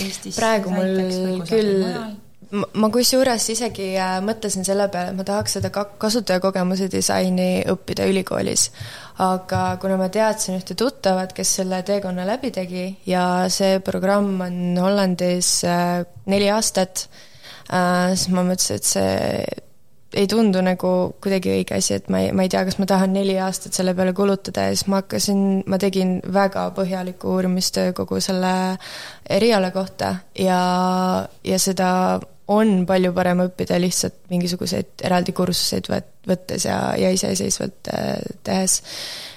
Eestis? praegu mul küll, ma, ma kusjuures isegi äh, mõtlesin selle peale, et ma tahaks seda ka kasutajakogemuse disaini õppida ülikoolis. aga kuna ma teadsin ühte tuttavat, kes selle teekonna läbi tegi ja see programm on Hollandis äh, neli aastat, äh, siis ma mõtlesin, et see ei tundu nagu kuidagi õige asi, et ma ei, ma ei tea, kas ma tahan neli aastat selle peale kulutada ja siis ma hakkasin, ma tegin väga põhjaliku uurimistöö kogu selle eriala kohta ja, ja seda on palju parem õppida lihtsalt mingisuguseid eraldi kursuseid võt-, võttes ja, ja iseseisvalt äh, tehes.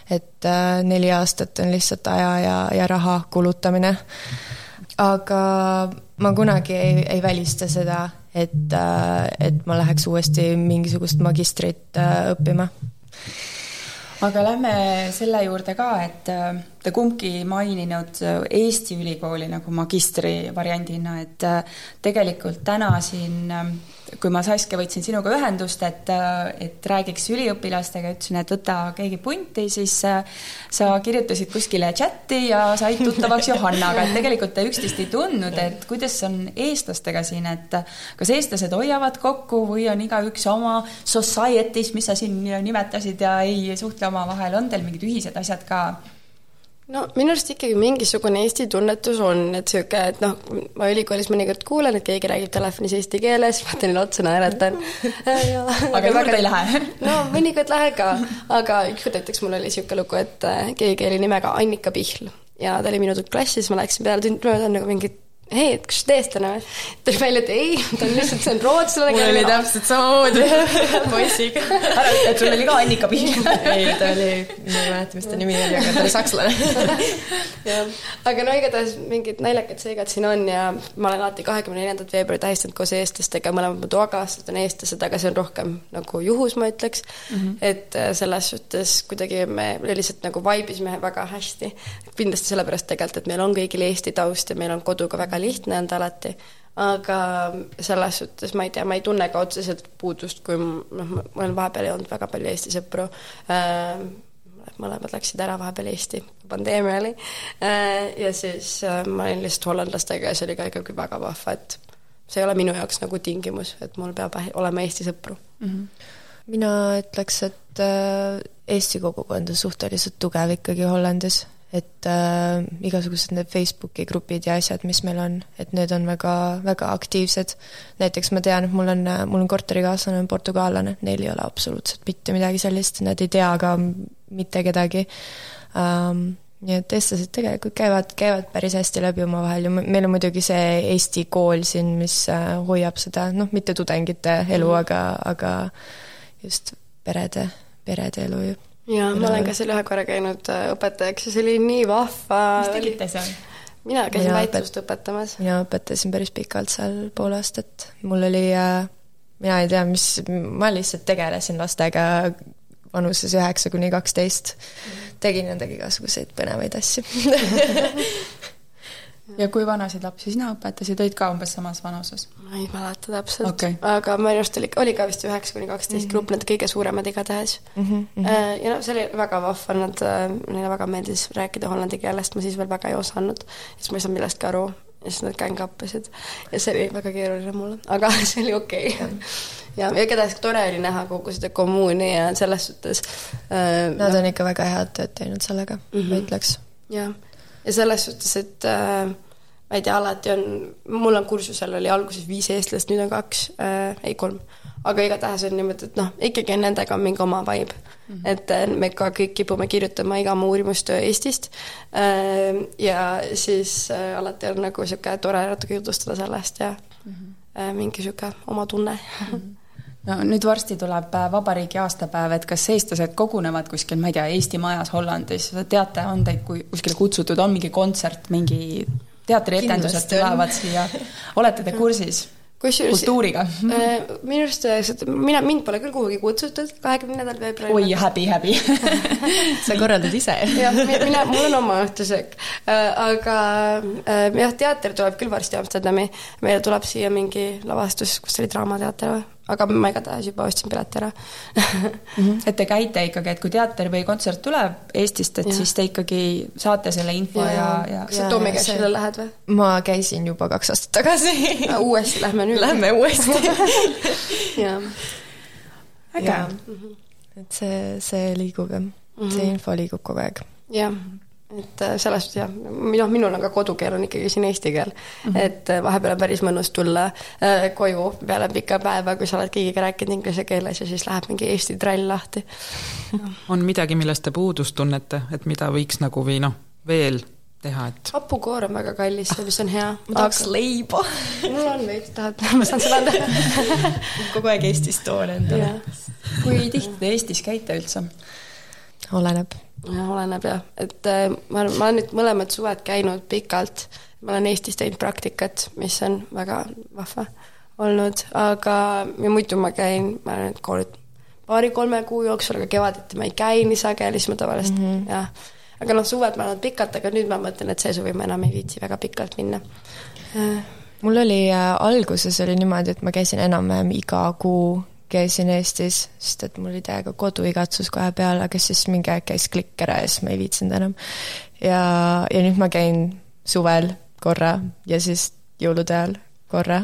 et äh, neli aastat on lihtsalt aja ja, ja raha kulutamine. aga ma kunagi ei, ei välista seda, et, äh, et ma läheks uuesti mingisugust magistrit äh, õppima. aga lähme selle juurde ka, et äh, te kumbki maininud Eesti ülikooli nagu magistri variandina, et tegelikult täna siin kui ma Saskia võtsin sinuga ühendust, et, et räägiks üliõpilastega, ütlesin, et võta keegi punti, siis sa kirjutasid kuskile chati ja said tuttavaks Johannaga, et tegelikult te üksteist ei tundnud, et kuidas on eestlastega siin, et kas eestlased hoiavad kokku või on igaüks oma society's, mis sa siin nimetasid ja ei suhtle omavahel, on teil mingid ühised asjad ka? No minu arust ikkagi mingisugune Eesti tunnetus on, et niisugune, et noh, ma ülikoolis mõnikord kuulen, et keegi räägib telefonis eesti keeles, vaatan neile otsa, naeratan. <laughs> aga juurde ei lähe? no mõnikord lähen ka, aga ükskord näiteks mul oli niisugune lugu, et äh, keegi oli nimega Annika Pihl ja ta oli minu klassis, ma läksin peale tund mööda nagu mingi ei, et kas sa eestlane või? tuli välja, et ei, ta on lihtsalt, see on rootslane. mul oli täpselt samamoodi <laughs> poisiga. et sul oli ka Annika Pihl. <laughs> ei, ta oli, ma ei mäleta, mis ta nimi oli, aga ta oli sakslane. <laughs> aga no igatahes mingid naljakad seigad siin on ja ma olen alati kahekümne neljandat veebruari tähistanud koos eestlastega, mõlemad mu toakaaslased on eestlased, aga see on rohkem nagu juhus, ma ütleks mm. -hmm. et äh, selles suhtes kuidagi me lihtsalt nagu vaibisime väga hästi. kindlasti sellepärast tegelikult, et meil on kõigil Eesti taust ja meil on koduga väga väga lihtne olnud alati, aga selles suhtes ma ei tea, ma ei tunne ka otseselt puudust, kui noh, ma olen vahepeal ei olnud väga palju Eesti sõpru äh,, mõlemad läksid ära vahepeal Eesti, pandeemia oli äh,, ja siis äh, ma olin lihtsalt hollandlastega ja see oli ka ikkagi väga vahva, et see ei ole minu jaoks nagu tingimus, et mul peab olema Eesti sõpru mm. -hmm. mina ütleks, et äh, Eesti kogukond on suhteliselt tugev ikkagi Hollandis et äh, igasugused need Facebooki grupid ja asjad, mis meil on, et need on väga, väga aktiivsed. näiteks ma tean, et mul on, mul on korterikaaslane on portugaallane, neil ei ole absoluutselt mitte midagi sellist, nad ei tea ka mitte kedagi ähm,. nii et eestlased tegelikult käivad, käivad päris hästi läbi omavahel ja meil on muidugi see Eesti kool siin, mis äh, hoiab seda, noh, mitte tudengite elu aga, aga just perede, perede elu ju jaa, ma olen ka seal ühe korra käinud äh, õpetajaks ja see oli nii vahva. mis tegite seal? mina käisin väitlust õpetamas. mina õpetasin päris pikalt seal pool aastat, mul oli äh, mina ei tea, mis, ma lihtsalt tegelesin lastega vanuses üheksa kuni kaksteist. tegin nendega igasuguseid põnevaid asju <laughs> ja kui vanasid lapsi sina õpetasid, olid ka umbes samas vanuses? ma ei mäleta täpselt okay., aga minu arust oli, oli ka vist üheksa kuni kaksteist mhm. grupp, need kõige suuremad igatahes mm. -hmm. ja noh, see oli väga vahva, nad, äh, neile väga meeldis rääkida hollandi keelest, ma siis veel väga ei osanud. siis ma ei saanud millestki aru ja siis nad kängappasid ja see oli väga keeruline mulle, aga <laughs> see oli okei okay. ja, ja igatahes tore oli näha kogu seda kommuuni ja selles suhtes äh,. Nad on ikka väga head tööd teinud sellega mm, -hmm. ma ütleks. jah ja selles suhtes, et äh, ma ei tea, alati on, mul on kursusel oli alguses viis eestlast, nüüd on kaks äh,, ei kolm. aga igatahes on niimoodi, et noh, ikkagi nendega on mingi oma vibe mm. -hmm. et äh, me ka kõik kipume kirjutama iga oma uurimustöö Eestist äh,. ja siis äh, alati on nagu niisugune tore natuke jutustada sellest ja mm -hmm. äh, mingi niisugune oma tunne mm. -hmm no nüüd varsti tuleb äh, vabariigi aastapäev, et kas eestlased kogunevad kuskil, ma ei tea, Eesti Majas Hollandis, teate, on teid kuskile kutsutud, on mingi kontsert, mingi teatrietendused tulevad siia, olete te kursis? kusjuures kultuuriga? äh, minu arust äh, mina, mind pole küll kuhugi kutsutud kahekümnendal veebruaril. oi, häbi, häbi. <laughs> Sa korraldad ise. Jah, mina, mul on oma õhtusöök. Aga jah, teater tuleb küll varsti Amsterdami, meile tuleb siia mingi lavastus, kus oli Draamateater või? Aga ma igatahes juba ostsin pileti ära mm. -hmm. et te käite ikkagi, et kui teater või kontsert tuleb Eestist, et ja. siis te ikkagi saate selle info ja, ja, ja kas sa Tommi käisule lähed või? ma käisin juba kaks aastat tagasi uuesti lähme nüüd? Lähme uuesti <laughs> jah. äge. et see, see liigub jah mm, -hmm. see info liigub kogu aeg. jah et äh, selles suhtes jah, noh, minul on ka kodukeel on ikkagi siin eesti keel mm. -hmm. et äh, vahepeal on päris mõnus tulla äh, koju peale pika päeva, kui sa oled kõigiga rääkinud inglise keeles ja siis läheb mingi eesti trall lahti <laughs> on midagi, millest te puudust tunnete, et mida võiks nagu või noh, veel teha, et hapukoor on väga kallis, mis on hea. ma tahaks aga... leiba <laughs> mul on veits, tahad, <laughs> ma saan sulle anda kogu aeg Eestist toon endale. kui tihti te Eestis käite üldse? Oleneb. Oleneb jah, et äh, ma olen, ma olen nüüd mõlemad suved käinud pikalt, ma olen Eestis teinud praktikat, mis on väga vahva olnud, aga ja muidu ma käin, ma olen kord paari-kolme kuu jooksul, aga kevaditi ma ei käi nii sageli, siis ma tavaliselt mm -hmm. jah, aga noh, suved ma olen pikalt, aga nüüd ma mõtlen, et see suvi ma enam ei viitsi väga pikalt minna. Äh.. mul oli äh, alguses oli niimoodi, et ma käisin enam-vähem iga kuu käisin Eestis, sest et mul oli täiega koduigatsus kohe peal, aga siis mingi aeg käis klikk ära ja siis ma ei viitsinud enam. ja, ja nüüd ma käin suvel korra ja siis jõulude ajal korra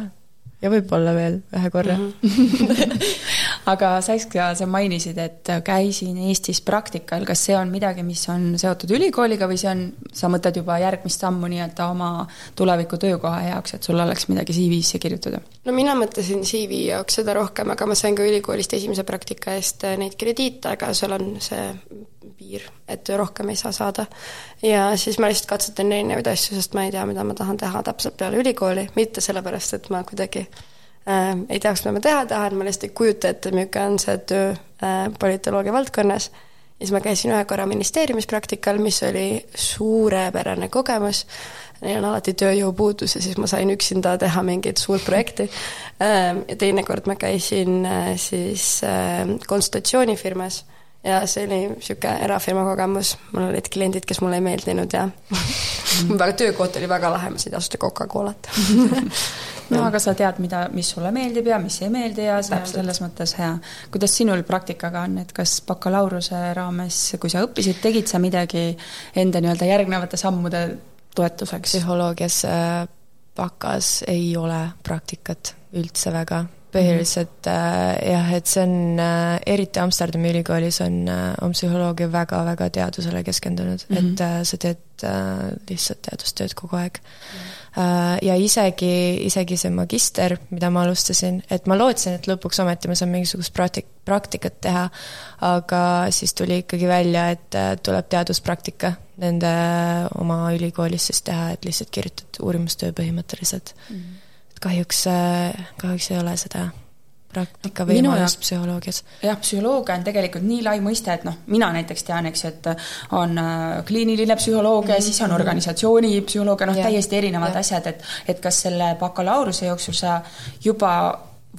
ja võib-olla veel ühe korra mm. -hmm. <laughs> aga Saskia, sa mainisid, et käisin Eestis praktikal, kas see on midagi, mis on seotud ülikooliga või see on, sa mõtled juba järgmist sammu nii-öelda oma tuleviku töökoha jaoks, et sul oleks midagi CV-sse kirjutada? no mina mõtlesin CV jaoks seda rohkem, aga ma sain ka ülikoolist esimese praktika eest neid krediite, aga seal on see piir, et rohkem ei saa saada. ja siis ma lihtsalt katsetan erinevaid asju, sest ma ei tea, mida ma tahan teha täpselt peale ülikooli, mitte sellepärast, et ma kuidagi äh, ei teaks, mida ma teha tahan, ma lihtsalt ei kujuta ette, milline on see töö äh, politoloogia valdkonnas. ja siis ma käisin ühe korra ministeeriumis praktikal, mis oli suurepärane kogemus neil on alati tööjõupuudus ja siis ma sain üksinda teha mingit suurt projekti. Ähm, ja teinekord ma käisin äh, siis äh, konsultatsioonifirmas ja see oli niisugune erafirma kogemus, mul olid kliendid, kes mulle ei meeldinud ja väga, töökoht oli väga lahe, ma sain tasuta Coca-Colat. <laughs> No aga sa tead, mida, mis sulle meeldib ja mis ei meeldi ja see on selles mõttes hea. kuidas sinul praktikaga on, et kas bakalaureuse raames, kui sa õppisid, tegid sa midagi enda nii-öelda järgnevate sammude toetuseks? psühholoogias äh, bakas ei ole praktikat üldse väga, põhiliselt äh, jah, et see on äh,, eriti Amsterdami ülikoolis on, äh, on psühholoogia väga-väga teadusele keskendunud mm, -hmm. et äh, sa teed äh, lihtsalt teadustööd kogu aeg mm. -hmm Äh, ja isegi, isegi see magister, mida ma alustasin, et ma lootsin, et lõpuks ometi ma saan mingisugust praktik-, praktikat teha, aga siis tuli ikkagi välja, et äh, tuleb teaduspraktika nende oma ülikoolis siis teha, et lihtsalt kirjutad uurimustöö põhimõtteliselt mm. -hmm. Kahjuks, äh, kahjuks ei ole seda praktika võimalust psühholoogias? jah, psühholoogia on tegelikult nii lai mõiste, et noh, mina näiteks tean, eks et on äh, kliiniline psühholoogia mm, -hmm. siis on organisatsioonipsühholoogia, noh, täiesti erinevad ja. asjad, et et kas selle bakalaureuse jooksul sa juba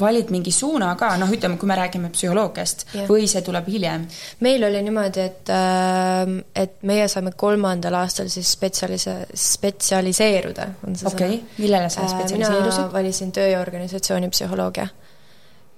valid mingi suuna ka, noh, ütleme, kui me räägime psühholoogiast yeah. või see tuleb hiljem? meil oli niimoodi, et, äh, et meie saime kolmandal aastal siis spetsialise-, spetsialiseeruda, on see okay. sõna. millele sa äh, spetsialiseerusid? mina valisin töö ja organisatsiooni psühholoogia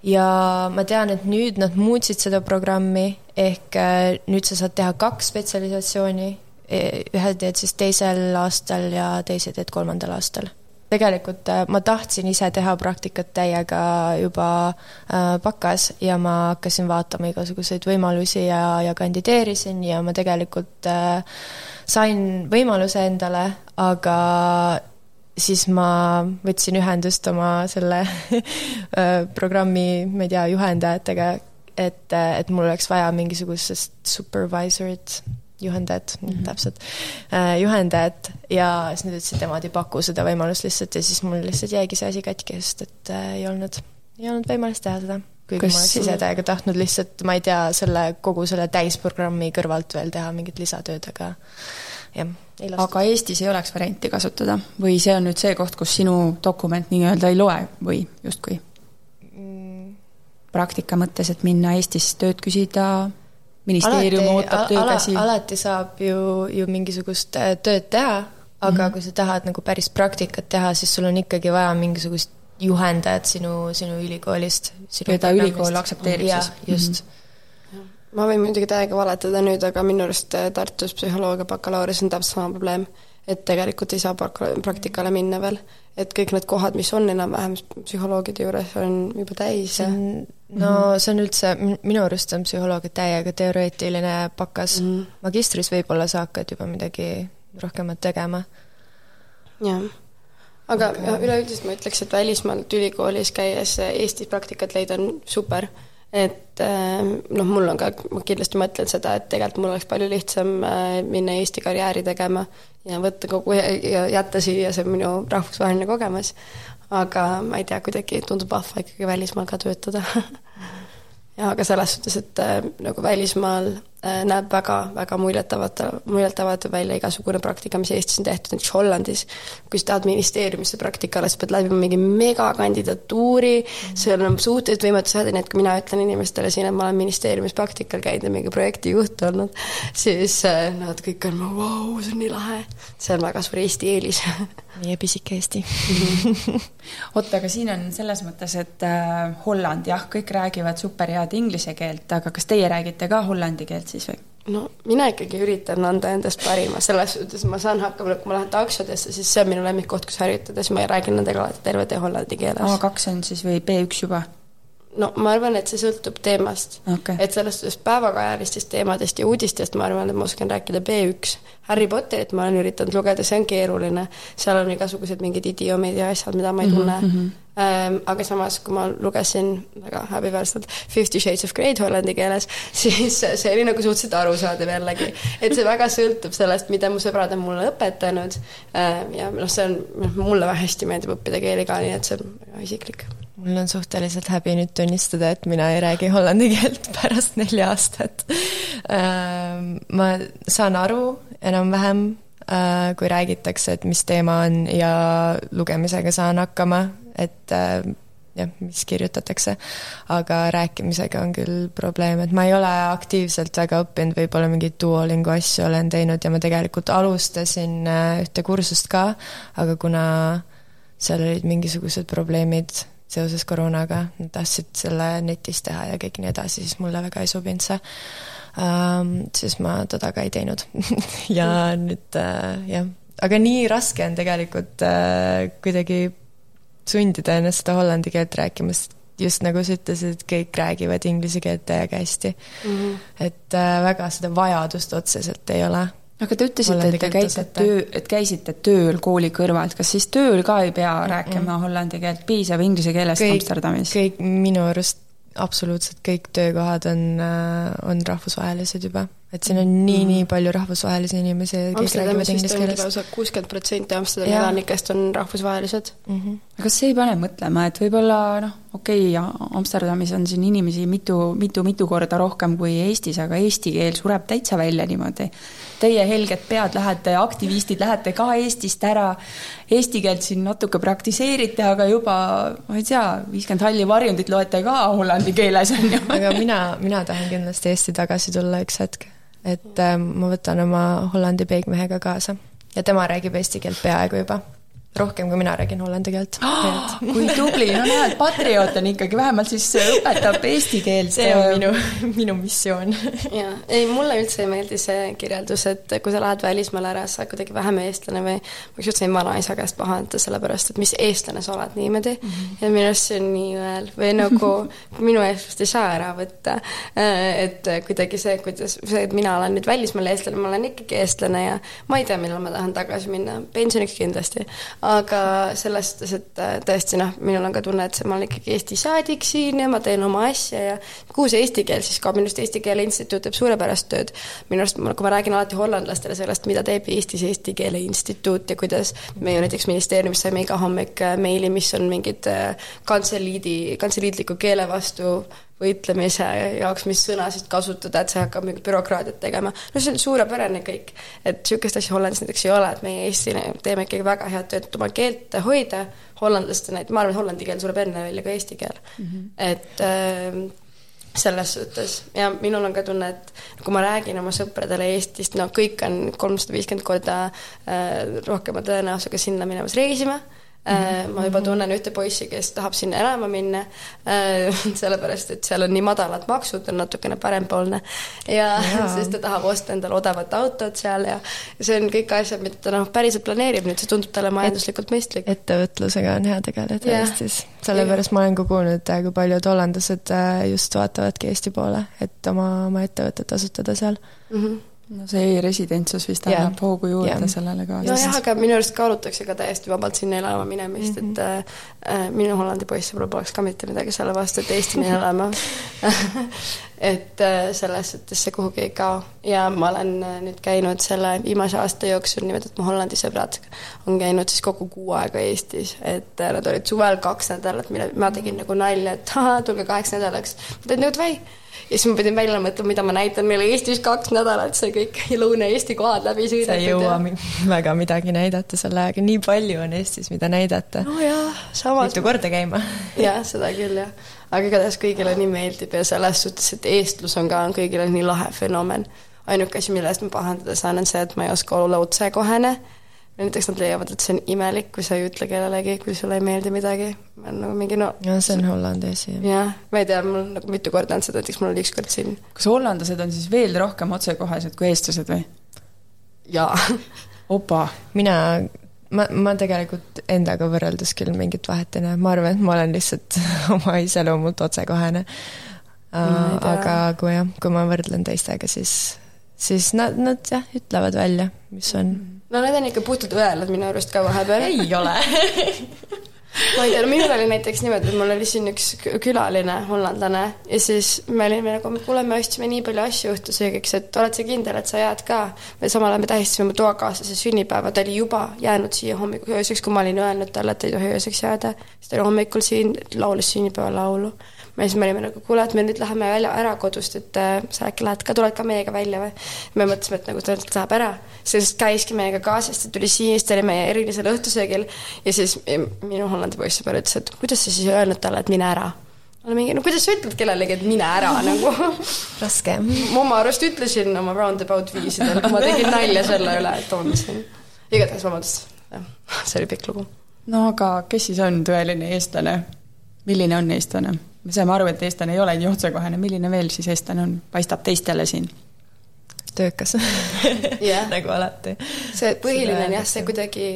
ja ma tean, et nüüd nad muutsid seda programmi, ehk äh, nüüd sa saad teha kaks spetsialisatsiooni, e, ühe teed siis teisel aastal ja teise teed kolmandal aastal. Tegelikult äh, ma tahtsin ise teha praktikat täiega juba äh, bakas ja ma hakkasin vaatama igasuguseid võimalusi ja, ja kandideerisin ja ma tegelikult sain võimaluse endale, aga siis ma võtsin ühendust oma selle <laughs> äh, programmi, ma ei tea, juhendajatega, et, et mul oleks vaja mingisugusest supervisor'it, juhendajat mm, -hmm. täpselt, äh, juhendajat ja siis nad ütlesid, et nemad ei paku seda võimalust lihtsalt ja siis mul lihtsalt jäigi see asi katki, sest et äh, ei olnud, ei olnud võimalust teha seda. kuigi Kas... ma oleks ise täiega tahtnud lihtsalt, ma ei tea, selle, kogu selle täisprogrammi kõrvalt veel teha mingit lisatööd, aga jah aga Eestis ei oleks varianti kasutada või see on nüüd see koht, kus sinu dokument nii-öelda ei loe või justkui mm.? praktika mõttes, et minna Eestis tööd küsida, ministeerium alati, ootab töökäsi ala,. alati saab ju, ju mingisugust äh, tööd teha, aga mm -hmm. kui sa tahad nagu päris praktikat teha, siis sul on ikkagi vaja mingisugust juhendajat sinu, sinu ülikoolist. keda ülikool aktsepteerib siis? just mm. -hmm ma võin muidugi täiega valetada nüüd, aga minu arust äh, Tartus psühholoogia bakalaureus on täpselt sama probleem. Et tegelikult ei saa praktikale minna veel. et kõik need kohad, mis on enam-vähem psühholoogide juures, on juba täis ja no mhm. see on üldse, minu arust on psühholoogia täiega teoreetiline bakas mm. -hmm. magistris võib-olla sa hakkad juba midagi rohkemat tegema. jah aga okay. üleüldiselt ma ütleks, et välismaalt ülikoolis käies Eestis praktikat leida on super et ähm, noh, mul on ka, ma kindlasti mõtlen seda, et tegelikult mul oleks palju lihtsam äh, minna Eesti karjääri tegema ja võtta kogu ja jätta siia see minu rahvusvaheline kogemus. aga ma ei tea, kuidagi tundub vahva ikkagi välismaal ka töötada <laughs> aga selles suhtes, et äh, nagu välismaal äh, näeb väga, väga muljetavatav, muljetavatav välja igasugune praktika, mis Eestis on tehtud, näiteks Hollandis. kui sa tahad ministeeriumisse praktikale, sa pead läbima mingi megakandidatuuri mm., sul on suhteliselt võimatu saada, nii et kui mina ütlen inimestele siin, et ma olen ministeeriumis praktikal käinud ja mingi projektijuht olnud, siis äh, nad kõik on, vau, see on nii lahe. see on väga suur Eesti eelis <laughs> meie pisike Eesti oota, aga siin on selles mõttes, et äh, Holland, jah, kõik räägivad super head inglise keelt, aga kas teie räägite ka hollandi keelt siis või? no mina ikkagi üritan anda endast parima, selles suhtes ma saan hakkama, kui ma lähen taksodesse, siis see on minu lemmikkoht, kus harjutada, siis ma räägin nendega alati terve tee hollandi keeles. A2 on siis või B1 juba? no ma arvan, et see sõltub teemast okay.. et selles suhtes päevakajalistest teemadest ja uudistest ma arvan, et ma oskan rääkida B1. Harry Potterit ma olen üritanud lugeda, see on keeruline. seal on igasugused mingid idioomid ja asjad, mida ma ei tunne mm. -hmm. Ähm, aga samas, kui ma lugesin väga häbiväärselt Fifty Shades of Grey'd hollandi keeles, <laughs> siis see oli nagu suhteliselt arusaadav jällegi. et see väga sõltub sellest, mida mu sõbrad on mulle õpetanud ähm, ja noh, see on, noh, mulle väga hästi meeldib õppida keeli ka, nii et see on väga isiklik mul on suhteliselt häbi nüüd tunnistada, et mina ei räägi hollandi keelt <laughs> pärast nelja aastat. Ähm, ma saan aru enam-vähem, äh, kui räägitakse, et mis teema on ja lugemisega saan hakkama, et äh, jah, mis kirjutatakse, aga rääkimisega on küll probleem, et ma ei ole aktiivselt väga õppinud, võib-olla mingeid Duolingo asju olen teinud ja ma tegelikult alustasin äh, ühte kursust ka, aga kuna seal olid mingisugused probleemid seoses koroonaga, nad tahtsid selle netis teha ja kõik nii edasi, siis mulle väga ei sobinud see um,. siis ma teda ka ei teinud <laughs> ja nüüd uh, jah, aga nii raske on tegelikult uh, kuidagi sundida ennast seda hollandi keelt rääkima, sest just nagu sa ütlesid, kõik räägivad inglise keelt täiega hästi mm. -hmm. et uh, väga seda vajadust otseselt ei ole aga te ütlesite, et te käite töö, et käisite tööl kooli kõrvalt, kas siis tööl ka ei pea mm -mm. rääkima hollandi keelt, piisab inglise keelest kõik, Amsterdamis? kõik, minu arust absoluutselt kõik töökohad on, äh, on rahvusvahelised juba et siin on nii, nii palju rahvusvahelisi inimesi, räägivad inglise keeles. lausa kuuskümmend protsenti Amsterdami elanikest on rahvusvahelised mm. -hmm. aga kas see ei pane mõtlema, et võib-olla noh, okei okay,, Amsterdamis on siin inimesi mitu, mitu, mitu korda rohkem kui Eestis, aga eesti keel sureb täitsa välja niimoodi. Teie helged pead lähete, aktivistid, lähete ka Eestist ära, eesti keelt siin natuke praktiseerite, aga juba ma ei tea, viiskümmend halli varjundit loete ka hollandi keeles, on ju. aga mina, mina tahan kindlasti Eesti tagasi tulla üks hetk. Et äh, ma võtan oma Hollandi peigmehega kaasa. Ja tema räägib eesti keelt peaaegu juba rohkem, kui mina räägin hollandi keelt <gasps> oh,. <gasps> kui tubli, no näed, patrioot on ikkagi, vähemalt siis õpetab eesti keelt. see on minu, <laughs> minu missioon. <laughs> jaa, ei mulle üldse ei meeldi see kirjeldus, et kui sa lähed välismaale ära, sa oled kuidagi vähem eestlane või ma ükskord sain vanaisa käest pahandada sellepärast, et mis eestlane sa oled niimoodi mm. -hmm. ja minu arust see on nii õel või nagu <laughs> minu eestlust ei saa ära võtta. et kuidagi see, kuidas, see, et mina olen nüüd välismaal eestlane, ma olen ikkagi eestlane ja ma ei tea, millal ma tahan tagasi minna, pensioniks kindlasti aga selles suhtes, et äh, tõesti noh, minul on ka tunne, et ma olen ikkagi Eesti saadik siin ja ma teen oma asja ja kuhu see eesti keel siis kaob, minu arust Eesti Keele Instituut teeb suurepärast tööd. minu arust, kui ma räägin alati hollandlastele sellest, mida teeb Eestis Eesti Keele Instituut ja kuidas me ju näiteks ministeeriumis saime iga hommik äh, meili, mis on mingid äh, kantseliidi, kantseliitliku keele vastu võitlemise jaoks, mis sõnasid kasutada, et see hakkab mingit bürokraatiat tegema. no see on suurepärane kõik, et niisugust asja Hollandis näiteks ei ole, et meie Eesti teeme ikkagi väga head tööd, et oma keelt hoida, hollandlaste näit-, ma arvan, et hollandi keel sureb enne välja kui eesti keel mm. -hmm. et äh, selles suhtes ja minul on ka tunne, et kui ma räägin oma sõpradele Eestist, no kõik on kolmsada viiskümmend korda äh, rohkema tõenäosusega sinna minemas reisima ma juba tunnen ühte poissi, kes tahab sinna elama minna, äh, <laughs> sellepärast et seal on nii madalad maksud, on natukene parempoolne. Ja, ja. <laughs> siis ta tahab osta endale odavat autot seal ja see on kõik asjad, mida ta noh, päriselt planeerib, nüüd. See tundub talle majanduslikult mõistlik. ettevõtlusega on hea tegeleda Eestis, sellepärast ma olen ka kuulnud, kui paljud hollandlased äh, just vaatavadki Eesti poole, et oma, oma ettevõtet asutada seal. Mm. -hmm no see e-residentsus vist annab hoogu juurde yeah. sellele ka. nojah, aga minu arust kaalutakse ka täiesti vabalt sinna elama minemist mm, -hmm. et äh, minu Hollandi poiss võib-olla poleks ka mitte midagi selle vastu, et Eesti minna elama <laughs> et äh, selles suhtes see kuhugi ei kao ja ma olen äh, nüüd käinud selle viimase aasta jooksul niimoodi, et mu Hollandi sõbrad on käinud siis kogu kuu aega Eestis, et äh, nad olid suvel kaks nädalat, mille ma tegin nagu nalja, et tulge kaheks nädalaks. ma teen nüüd või ja siis ma pidin välja mõtlema, mida ma näitan meile Eestis kaks nädalat, see kõik <laughs> Lõuna-Eesti kohad läbi sõidetud. sa ei jõua ja... väga midagi näidata selle ajaga, nii palju on Eestis, mida näidata. nojah, samas. mitu korda käima <laughs> jah, seda küll jah. aga igatahes kõigile nii meeldib ja selles suhtes, et eestlus on ka on kõigile nii lahe fenomen. ainuke asi, mille eest ma pahandada saan, on see, et ma ei oska olla otsekohene näiteks nad leiavad, et see on imelik, kui sa ei ütle kellelegi, kui sulle ei meeldi midagi. ma olen nagu mingi no. jah, see on Hollandi asi. jah, ma ei tea, mul nagu mitu korda on seda, näiteks mul oli ükskord siin. kas hollandlased on siis veel rohkem otsekohesed kui eestlased või? jaa opa. mina, ma, ma tegelikult endaga võrreldes küll mingit vahet ei näe, ma arvan, et ma olen lihtsalt <laughs> oma iseloomult otsekohene. aga kui jah, kui ma võrdlen teistega, siis, siis nad, nad jah, ütlevad välja, mis on. No need on ikka puhtalt õelad minu arust ka vahepeal. ei ole <laughs> ma ei tea, minul oli näiteks niimoodi, et mul oli siin üks külaline hollandlane ja siis me olime nagu, kuule, me ostsime nii palju asju õhtusöögiks, et oled sa kindel, et sa jääd ka? me samal ajal me tähistasime mu toakaaslase sünnipäeva, ta oli juba jäänud siia hommikul ööseks, kui ma olin öelnud talle, et ei tohi ööseks jääda. siis ta oli hommikul siin, laulis sünnipäevalaulu ja siis me olime nagu, kuule, et me nüüd läheme välja ära kodust, et äh, sa äkki lähed ka, tuled ka meiega välja või? me mõtlesime, et nagu ta läheb ära, siis käiski meiega kaasas, ta tuli siia, siis ta oli meie erilisel õhtusöögil ja siis minu Hollandi poissõber ütles, et kuidas sa siis ei öelnud talle, et mine ära olen mingi, no kuidas sa ütled kellelegi, et mine ära nagu <laughs> raske. ma oma arust ütlesin oma roundabout viisidel, ma tegin nalja selle üle, et tundsin. igatahes vabandust, <laughs> see oli pikk lugu. no aga kes siis on tõeline eestlane? milline on eestlane? Me saame aru, et eestlane ei ole nii otsekohene, milline veel siis eestlane on, paistab teistele siin? töökas yeah. <laughs> nagu alati. see põhiline on jah, see kuidagi,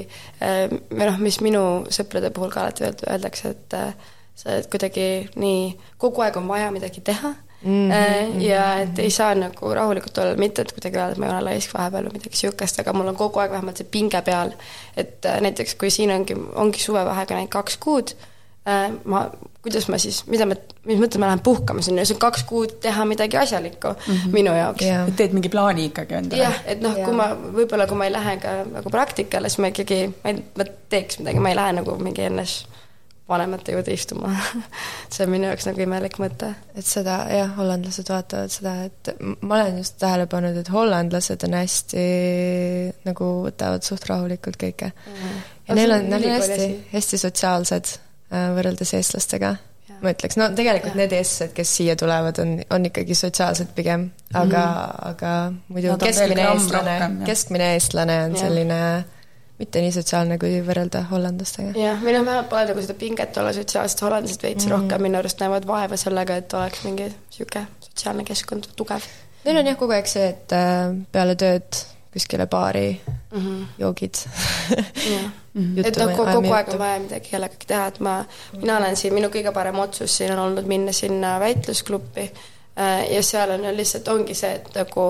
äh, või noh, mis minu sõprade puhul ka alati öeldakse, et äh, sa oled kuidagi nii, kogu aeg on vaja midagi teha Mm -hmm. ja et ei saa nagu rahulikult olla, mitte et kuidagi öelda, et ma ei ole laisk vahepeal või midagi niisugust, aga mul on kogu aeg vähemalt see pinge peal. et näiteks kui siin ongi, ongi suvevaheaega ainult kaks kuud, ma kuidas ma siis, mida ma, mis mõttes ma lähen puhkama sinna, see on kaks kuud teha midagi asjalikku mm -hmm. minu jaoks yeah.. teed mingi plaani ikkagi endale? jah, et noh, kui ma, võib-olla kui ma ei lähe ka nagu praktikale, siis ma ikkagi, ma ei, ma teeks midagi, ma ei lähe nagu mingi ennast vanemate juurde istuma <laughs> see on minu jaoks nagu imelik mõte. et seda jah, hollandlased vaatavad seda, et ma olen just tähele pannud, et hollandlased on hästi nagu võtavad suht rahulikult kõike mm. -hmm. ja neil on, nad on hästi, hästi sotsiaalsed võrreldes eestlastega. ma ütleks, no tegelikult ja. need eestlased, kes siia tulevad, on, on ikkagi sotsiaalsed pigem, aga mm., aga muidu no, keskmine eestlane, keskmine eestlane on ja. selline mitte nii sotsiaalne, kui võrrelda hollandlastega. jah, või noh, vähemalt pole nagu seda pinget olla sotsiaalsed, hollandlased veits mm. rohkem minu arust näevad vaeva sellega, et oleks mingi niisugune sotsiaalne keskkond tugev. Neil on jah, kogu aeg see, et äh, peale tööd kuskile baari mm, -hmm. joogid <laughs> et noh, kogu aeg on vaja midagi kellegagi teha, et ma, mina olen siin, minu kõige parem otsus siin on olnud minna sinna väitlusklubbi äh, ja seal on lihtsalt ongi see, et nagu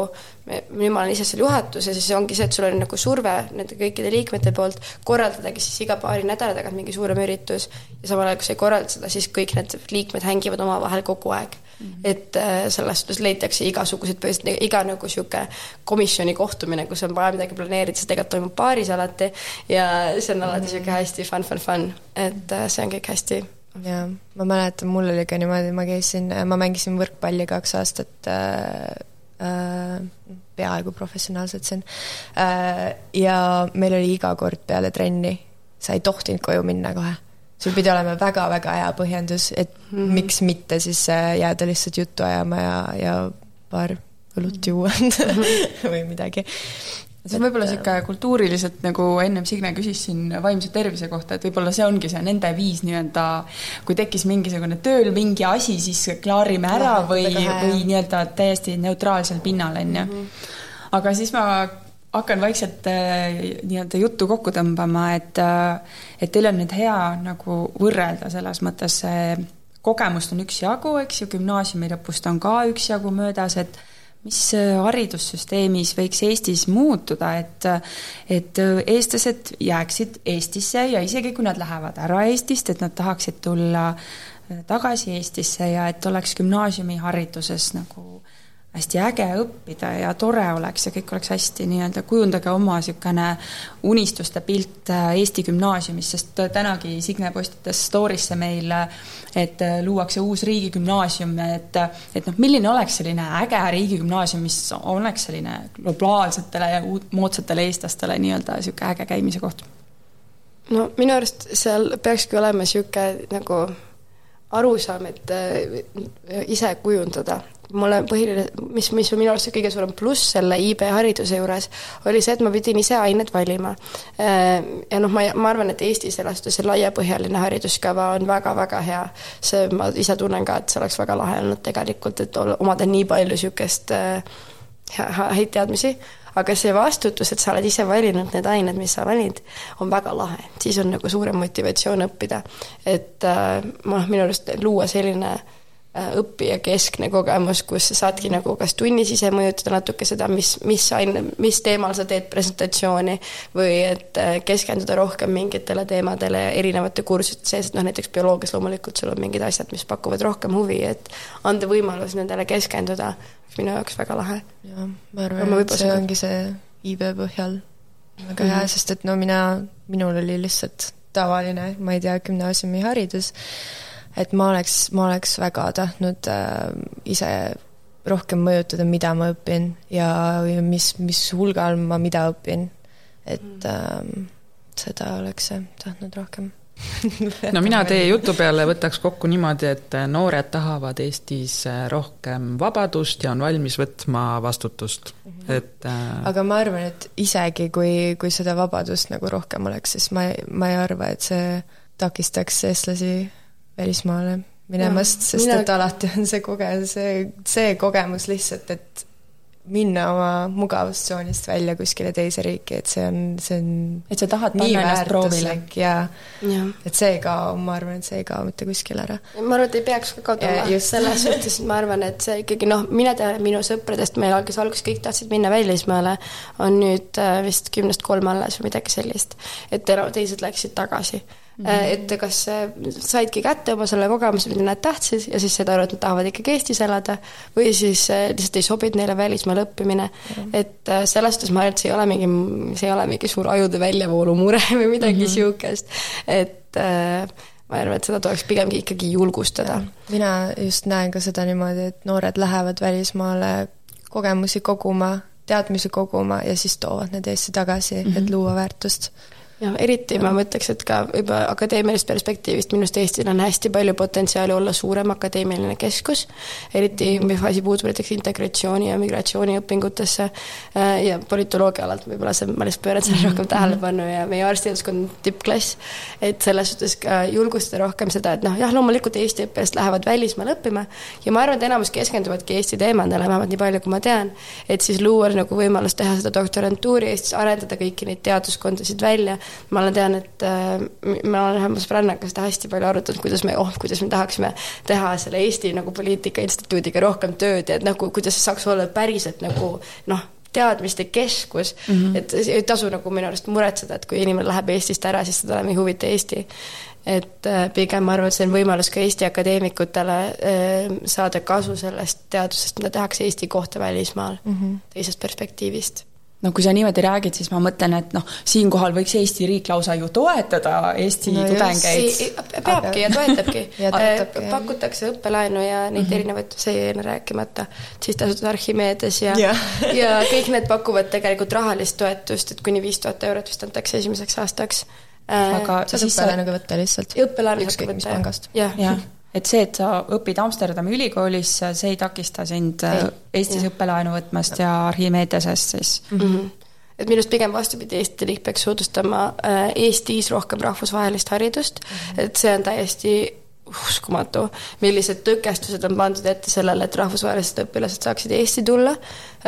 nüüd ma olen ise seal juhatuses ja siis ongi see, et sul on nagu surve nende kõikide liikmete poolt korraldadagi siis iga paari nädala tagant mingi suurem üritus ja samal ajal, kui sa ei korralda seda, siis kõik need liikmed hängivad omavahel kogu aeg. Et äh, selles suhtes leitakse igasuguseid põhjuseid, iga nagu niisugune komisjoni kohtumine, kus on vaja midagi planeerida, see tegelikult toimub baaris alati ja see on alati niisugune mm -hmm. hästi fun, fun, fun, et äh, see on kõik hästi jaa, ma mäletan, mul oli ka niimoodi, ma käisin, ma mängisin võrkpalli kaks aastat äh, äh, peaaegu professionaalselt siin äh,. ja meil oli iga kord peale trenni, sa ei tohtinud koju minna kohe. Sul pidi olema väga-väga hea põhjendus, et mm -hmm. miks mitte siis äh, jääda lihtsalt juttu ajama ja, ja paar õlut juua <laughs> või midagi see on võib-olla niisugune kultuuriliselt, nagu ennem Signe küsis siin vaimse tervise kohta, et võib-olla see ongi see nende viis nii-öelda, kui tekkis mingisugune tööl mingi asi, siis klaarime ära ja, või, või nii-öelda täiesti neutraalsel pinnal, on ju. Mhm. aga siis ma hakkan vaikselt äh, nii-öelda juttu kokku tõmbama, et äh, et teil on nüüd hea nagu võrrelda selles mõttes, kogemust on üksjagu, eks ju, gümnaasiumi lõpust on ka üksjagu möödas, et mis äh, haridussüsteemis võiks Eestis muutuda, et et äh, eestlased jääksid Eestisse ja isegi kui nad lähevad ära Eestist, et nad tahaksid tulla äh, tagasi Eestisse ja et oleks gümnaasiumihariduses nagu hästi äge õppida ja tore oleks ja kõik oleks hästi nii-öelda, kujundage oma niisugune unistuste pilt äh, Eesti gümnaasiumist, sest äh, tänagi Signe postitas story'sse meil, et äh, luuakse uus riigigümnaasium, et et noh, milline oleks selline äge riigigümnaasium, mis oleks selline globaalsetele ja moodsatele eestlastele nii-öelda niisugune äge käimise koht? no minu arust seal peakski olema niisugune nagu arusaam, et ise kujundada mulle põhiline, mis, mis minu arust kõige suurem pluss selle IB hariduse juures, oli see, et ma pidin ise ained valima. Äh, ja noh, ma, ma arvan, et Eestis suhtes see laiapõhjaline hariduskava on väga-väga hea. see, ma ise tunnen ka, et see oleks väga lahe olnud tegelikult, et omada nii palju niisugust äh, häid teadmisi, aga see vastutus, et sa oled ise valinud need ained, mis sa valid, on väga lahe, siis on nagu suurem motivatsioon õppida. et noh, minu arust luua selline Äh, õppijakeskne kogemus, kus sa saadki nagu kas tunnis ise mõjutada natuke seda, mis, mis aine, mis teemal sa teed presentatsiooni või et äh, keskenduda rohkem mingitele teemadele erinevate kursuste sees, et noh, näiteks bioloogias loomulikult sul on mingid asjad, mis pakuvad rohkem huvi, et anda võimalus nendele keskenduda, minu jaoks väga lahe. jah, ma arvan, et see ongi see IB põhjal väga hea mm, -hmm. sest et no mina, minul oli lihtsalt tavaline, ma ei tea, gümnaasiumiharidus et ma oleks, ma oleks väga tahtnud äh, ise rohkem mõjutada, mida ma õpin ja mis, mis hulgal ma mida õpin. et äh, seda oleks tahtnud rohkem <laughs> no mina teie jutu peale võtaks kokku niimoodi, et noored tahavad Eestis rohkem vabadust ja on valmis võtma vastutust mm, -hmm. et äh... aga ma arvan, et isegi kui, kui seda vabadust nagu rohkem oleks, siis ma, ma ei arva, et see takistaks eestlasi välismaale minemast, sest mina... et alati on see kogemus, see, see kogemus lihtsalt, et minna oma mugavustsoonist välja kuskile teise riiki, et see on, see on et sa tahad panna ennast proovile. ja, ja., et see ei kao, ma arvan, et see ei kao mitte kuskile ära. ma arvan, et ei peaks ka kaduma, selles suhtes, ma arvan, et see ikkagi noh, mina tean minu sõpradest, meil, kes alguses kõik tahtsid minna välismaale, on nüüd äh, vist kümnest kolm alles või midagi sellist. et teised läksid tagasi. Et kas saidki kätte oma selle kogemuse, mida nad tahtsid ja siis said aru, et nad tahavad ikkagi Eestis elada või siis äh, lihtsalt ei sobinud neile välismaal õppimine mm. et äh, selles suhtes ma arvan, et see ei ole mingi, see ei ole mingi suur ajude väljavoolu mure <laughs> või midagi mm -hmm., et äh, ma arvan, et seda tuleks pigemgi ikkagi julgustada. mina just näen ka seda niimoodi, et noored lähevad välismaale kogemusi koguma, teadmisi koguma ja siis toovad need Eestti tagasi mm, -hmm. et mhm. luua väärtust jah, eriti ma mõtleks, et ka juba akadeemilisest perspektiivist minu arust Eestil on hästi palju potentsiaali olla suurem akadeemiline keskus, eriti mis asi puutub näiteks integratsiooni ja migratsiooniõpingutesse äh, ja politoloogia alalt võib-olla see, ma lihtsalt pööran sellele rohkem tähelepanu ja meie arstiteaduskond on tippklass, et selles suhtes ka julgustada rohkem seda, et noh, jah, loomulikult Eesti õpilased lähevad välismaale õppima ja ma arvan, et enamus keskenduvadki Eesti teemadele, vähemalt nii palju, kui ma tean, et siis luua nagu võimalus teha seda doktorantuuri Eestis, arendada kõiki neid teaduskondasid välja ma olen tean, et äh, ma olen mu sõbrannaga seda hästi palju arutanud, kuidas me, oh, kuidas me tahaksime teha selle Eesti nagu poliitika instituudiga rohkem tööd ja et nagu, kuidas see saaks olla päriselt nagu noh, teadmiste keskus mm, -hmm. et ei tasu nagu minu arust muretseda, et kui inimene läheb Eestist ära, siis teda enam ei huvita Eesti. et äh, pigem ma arvan, et see on võimalus ka Eesti akadeemikutele äh, saada kasu sellest teadusest, mida tehakse Eesti kohta välismaal mm -hmm. teisest perspektiivist no kui sa niimoodi räägid, siis ma mõtlen, et noh, siinkohal võiks Eesti riik lausa ju toetada Eesti no tudengeid. peabki <laughs> <laughs> ja toetabki äh, pakutakse õppelaenu ja neid mm -hmm. erinevaid, see jäi enne rääkimata, sihtasutus Archimedes ja ja. <laughs> ja kõik need pakuvad tegelikult rahalist toetust, et kuni viis tuhat eurot vist antakse esimeseks aastaks. Äh, aga saad õppelaenuga võtta lihtsalt? õppelaenu saab võtta, jah. Et see, et sa õpid Amsterdami ülikoolis, see ei takista sind ei, äh, Eestis jah. õppelaenu võtmast ja Archimedesest siis mm? -hmm. et minu arust pigem vastupidi, Eesti riik peaks soodustama äh, Eestis rohkem rahvusvahelist haridust mm, -hmm. et see on täiesti uskumatu, millised tõkestused on pandud ette sellele, et rahvusvahelised õpilased saaksid Eesti tulla.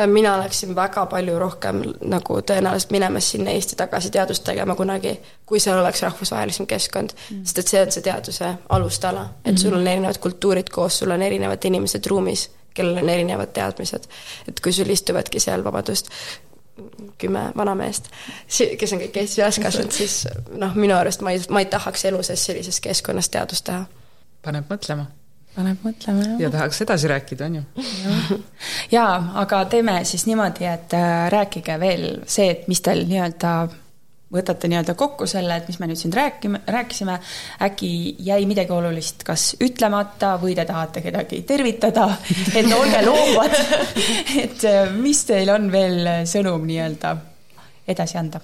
mina oleksin väga palju rohkem nagu tõenäoliselt minemas sinna Eesti tagasi teadust tegema kunagi, kui seal oleks rahvusvahelisem keskkond mm., sest et see on see teaduse alustala, et sul on erinevad kultuurid koos, sul on erinevad inimesed ruumis, kellel on erinevad teadmised. et kui sul istuvadki seal, vabandust, kümme vanameest, kes on kõik Eesti üles kasvanud, siis noh, minu arust ma ei, ma ei tahaks elu sees sellises keskkonnas teadust teha paneb mõtlema. paneb mõtlema, jah. ja tahaks edasi rääkida, on ju. jaa, aga teeme siis niimoodi, et äh, rääkige veel see, et mis teil nii-öelda võtate nii-öelda kokku selle, et mis me nüüd siin rääkime, rääkisime, äkki jäi midagi olulist kas ütlemata või te tahate kedagi tervitada, <laughs> et olge loovad <laughs> et äh, mis teil on veel sõnum nii-öelda edasi anda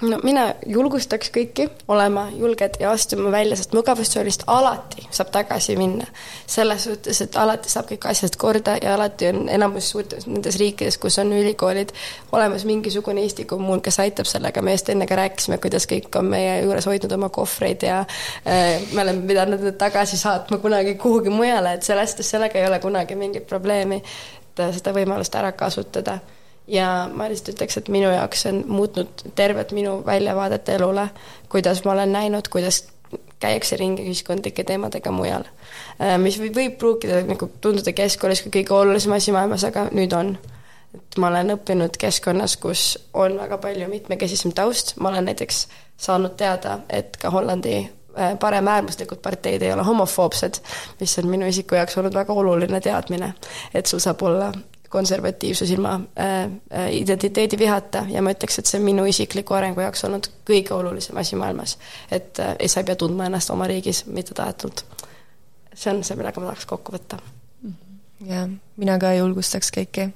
no mina julgustaks kõiki olema julged ja astuma välja, sest mugavustsoonist alati saab tagasi minna. selles suhtes, et alati saab kõik asjad korda ja alati on enamus suurtes nendes riikides, kus on ülikoolid, olemas mingisugune Eesti kommuun, kes aitab sellega, me just enne ka rääkisime, kuidas kõik on meie juures hoidnud oma kohvreid ja äh, me oleme pidanud need tagasi saatma kunagi kuhugi mujale, et selles suhtes sellega ei ole kunagi mingit probleemi, et seda võimalust ära kasutada ja ma lihtsalt ütleks, et minu jaoks on muutnud tervet minu väljavaadet elule, kuidas ma olen näinud, kuidas käiakse ringi ühiskondlike teemadega mujal. Äh, mis võib, võib pruukida nagu tunduda keskkoolis kui kõige olulisem asi maailmas, aga nüüd on. et ma olen õppinud keskkonnas, kus on väga palju mitmekesisem taust, ma olen näiteks saanud teada, et ka Hollandi äh, paremäärmuslikud parteid ei ole homofoobsed, mis on minu isiku jaoks olnud väga oluline teadmine, et sul saab olla konservatiivsus ilma äh, äh, identiteedi vihata ja ma ütleks, et see on minu isikliku arengu jaoks olnud kõige olulisem asi maailmas. et äh, sa ei pea tundma ennast oma riigis mittetahetult. see on see, millega ma tahaks kokku võtta. jah, mina ka julgustaks kõiki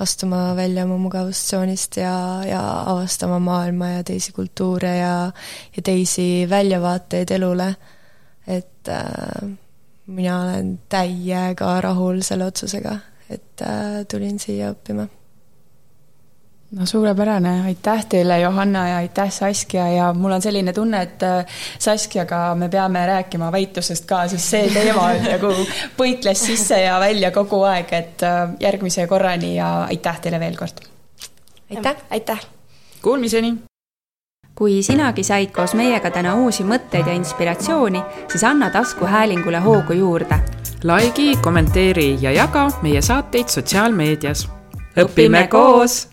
astuma välja oma mugavustsoonist ja, ja avastama maailma ja teisi kultuure ja, ja teisi väljavaateid elule. et äh, mina olen täiega rahul selle otsusega et äh, tulin siia õppima. no suurepärane, aitäh teile, Johanna ja aitäh, Saskia ja mul on selline tunne, et äh, Saskiaga me peame rääkima väitlusest ka, sest see teema nagu põikles sisse ja välja kogu aeg, et äh, järgmise korrani ja aitäh teile veel kord. aitäh, aitäh. Kuulmiseni kui sinagi said koos meiega täna uusi mõtteid ja inspiratsiooni, siis anna taskuhäälingule hoogu juurde. Likei, kommenteeri ja jaga meie saateid sotsiaalmeedias. õpime koos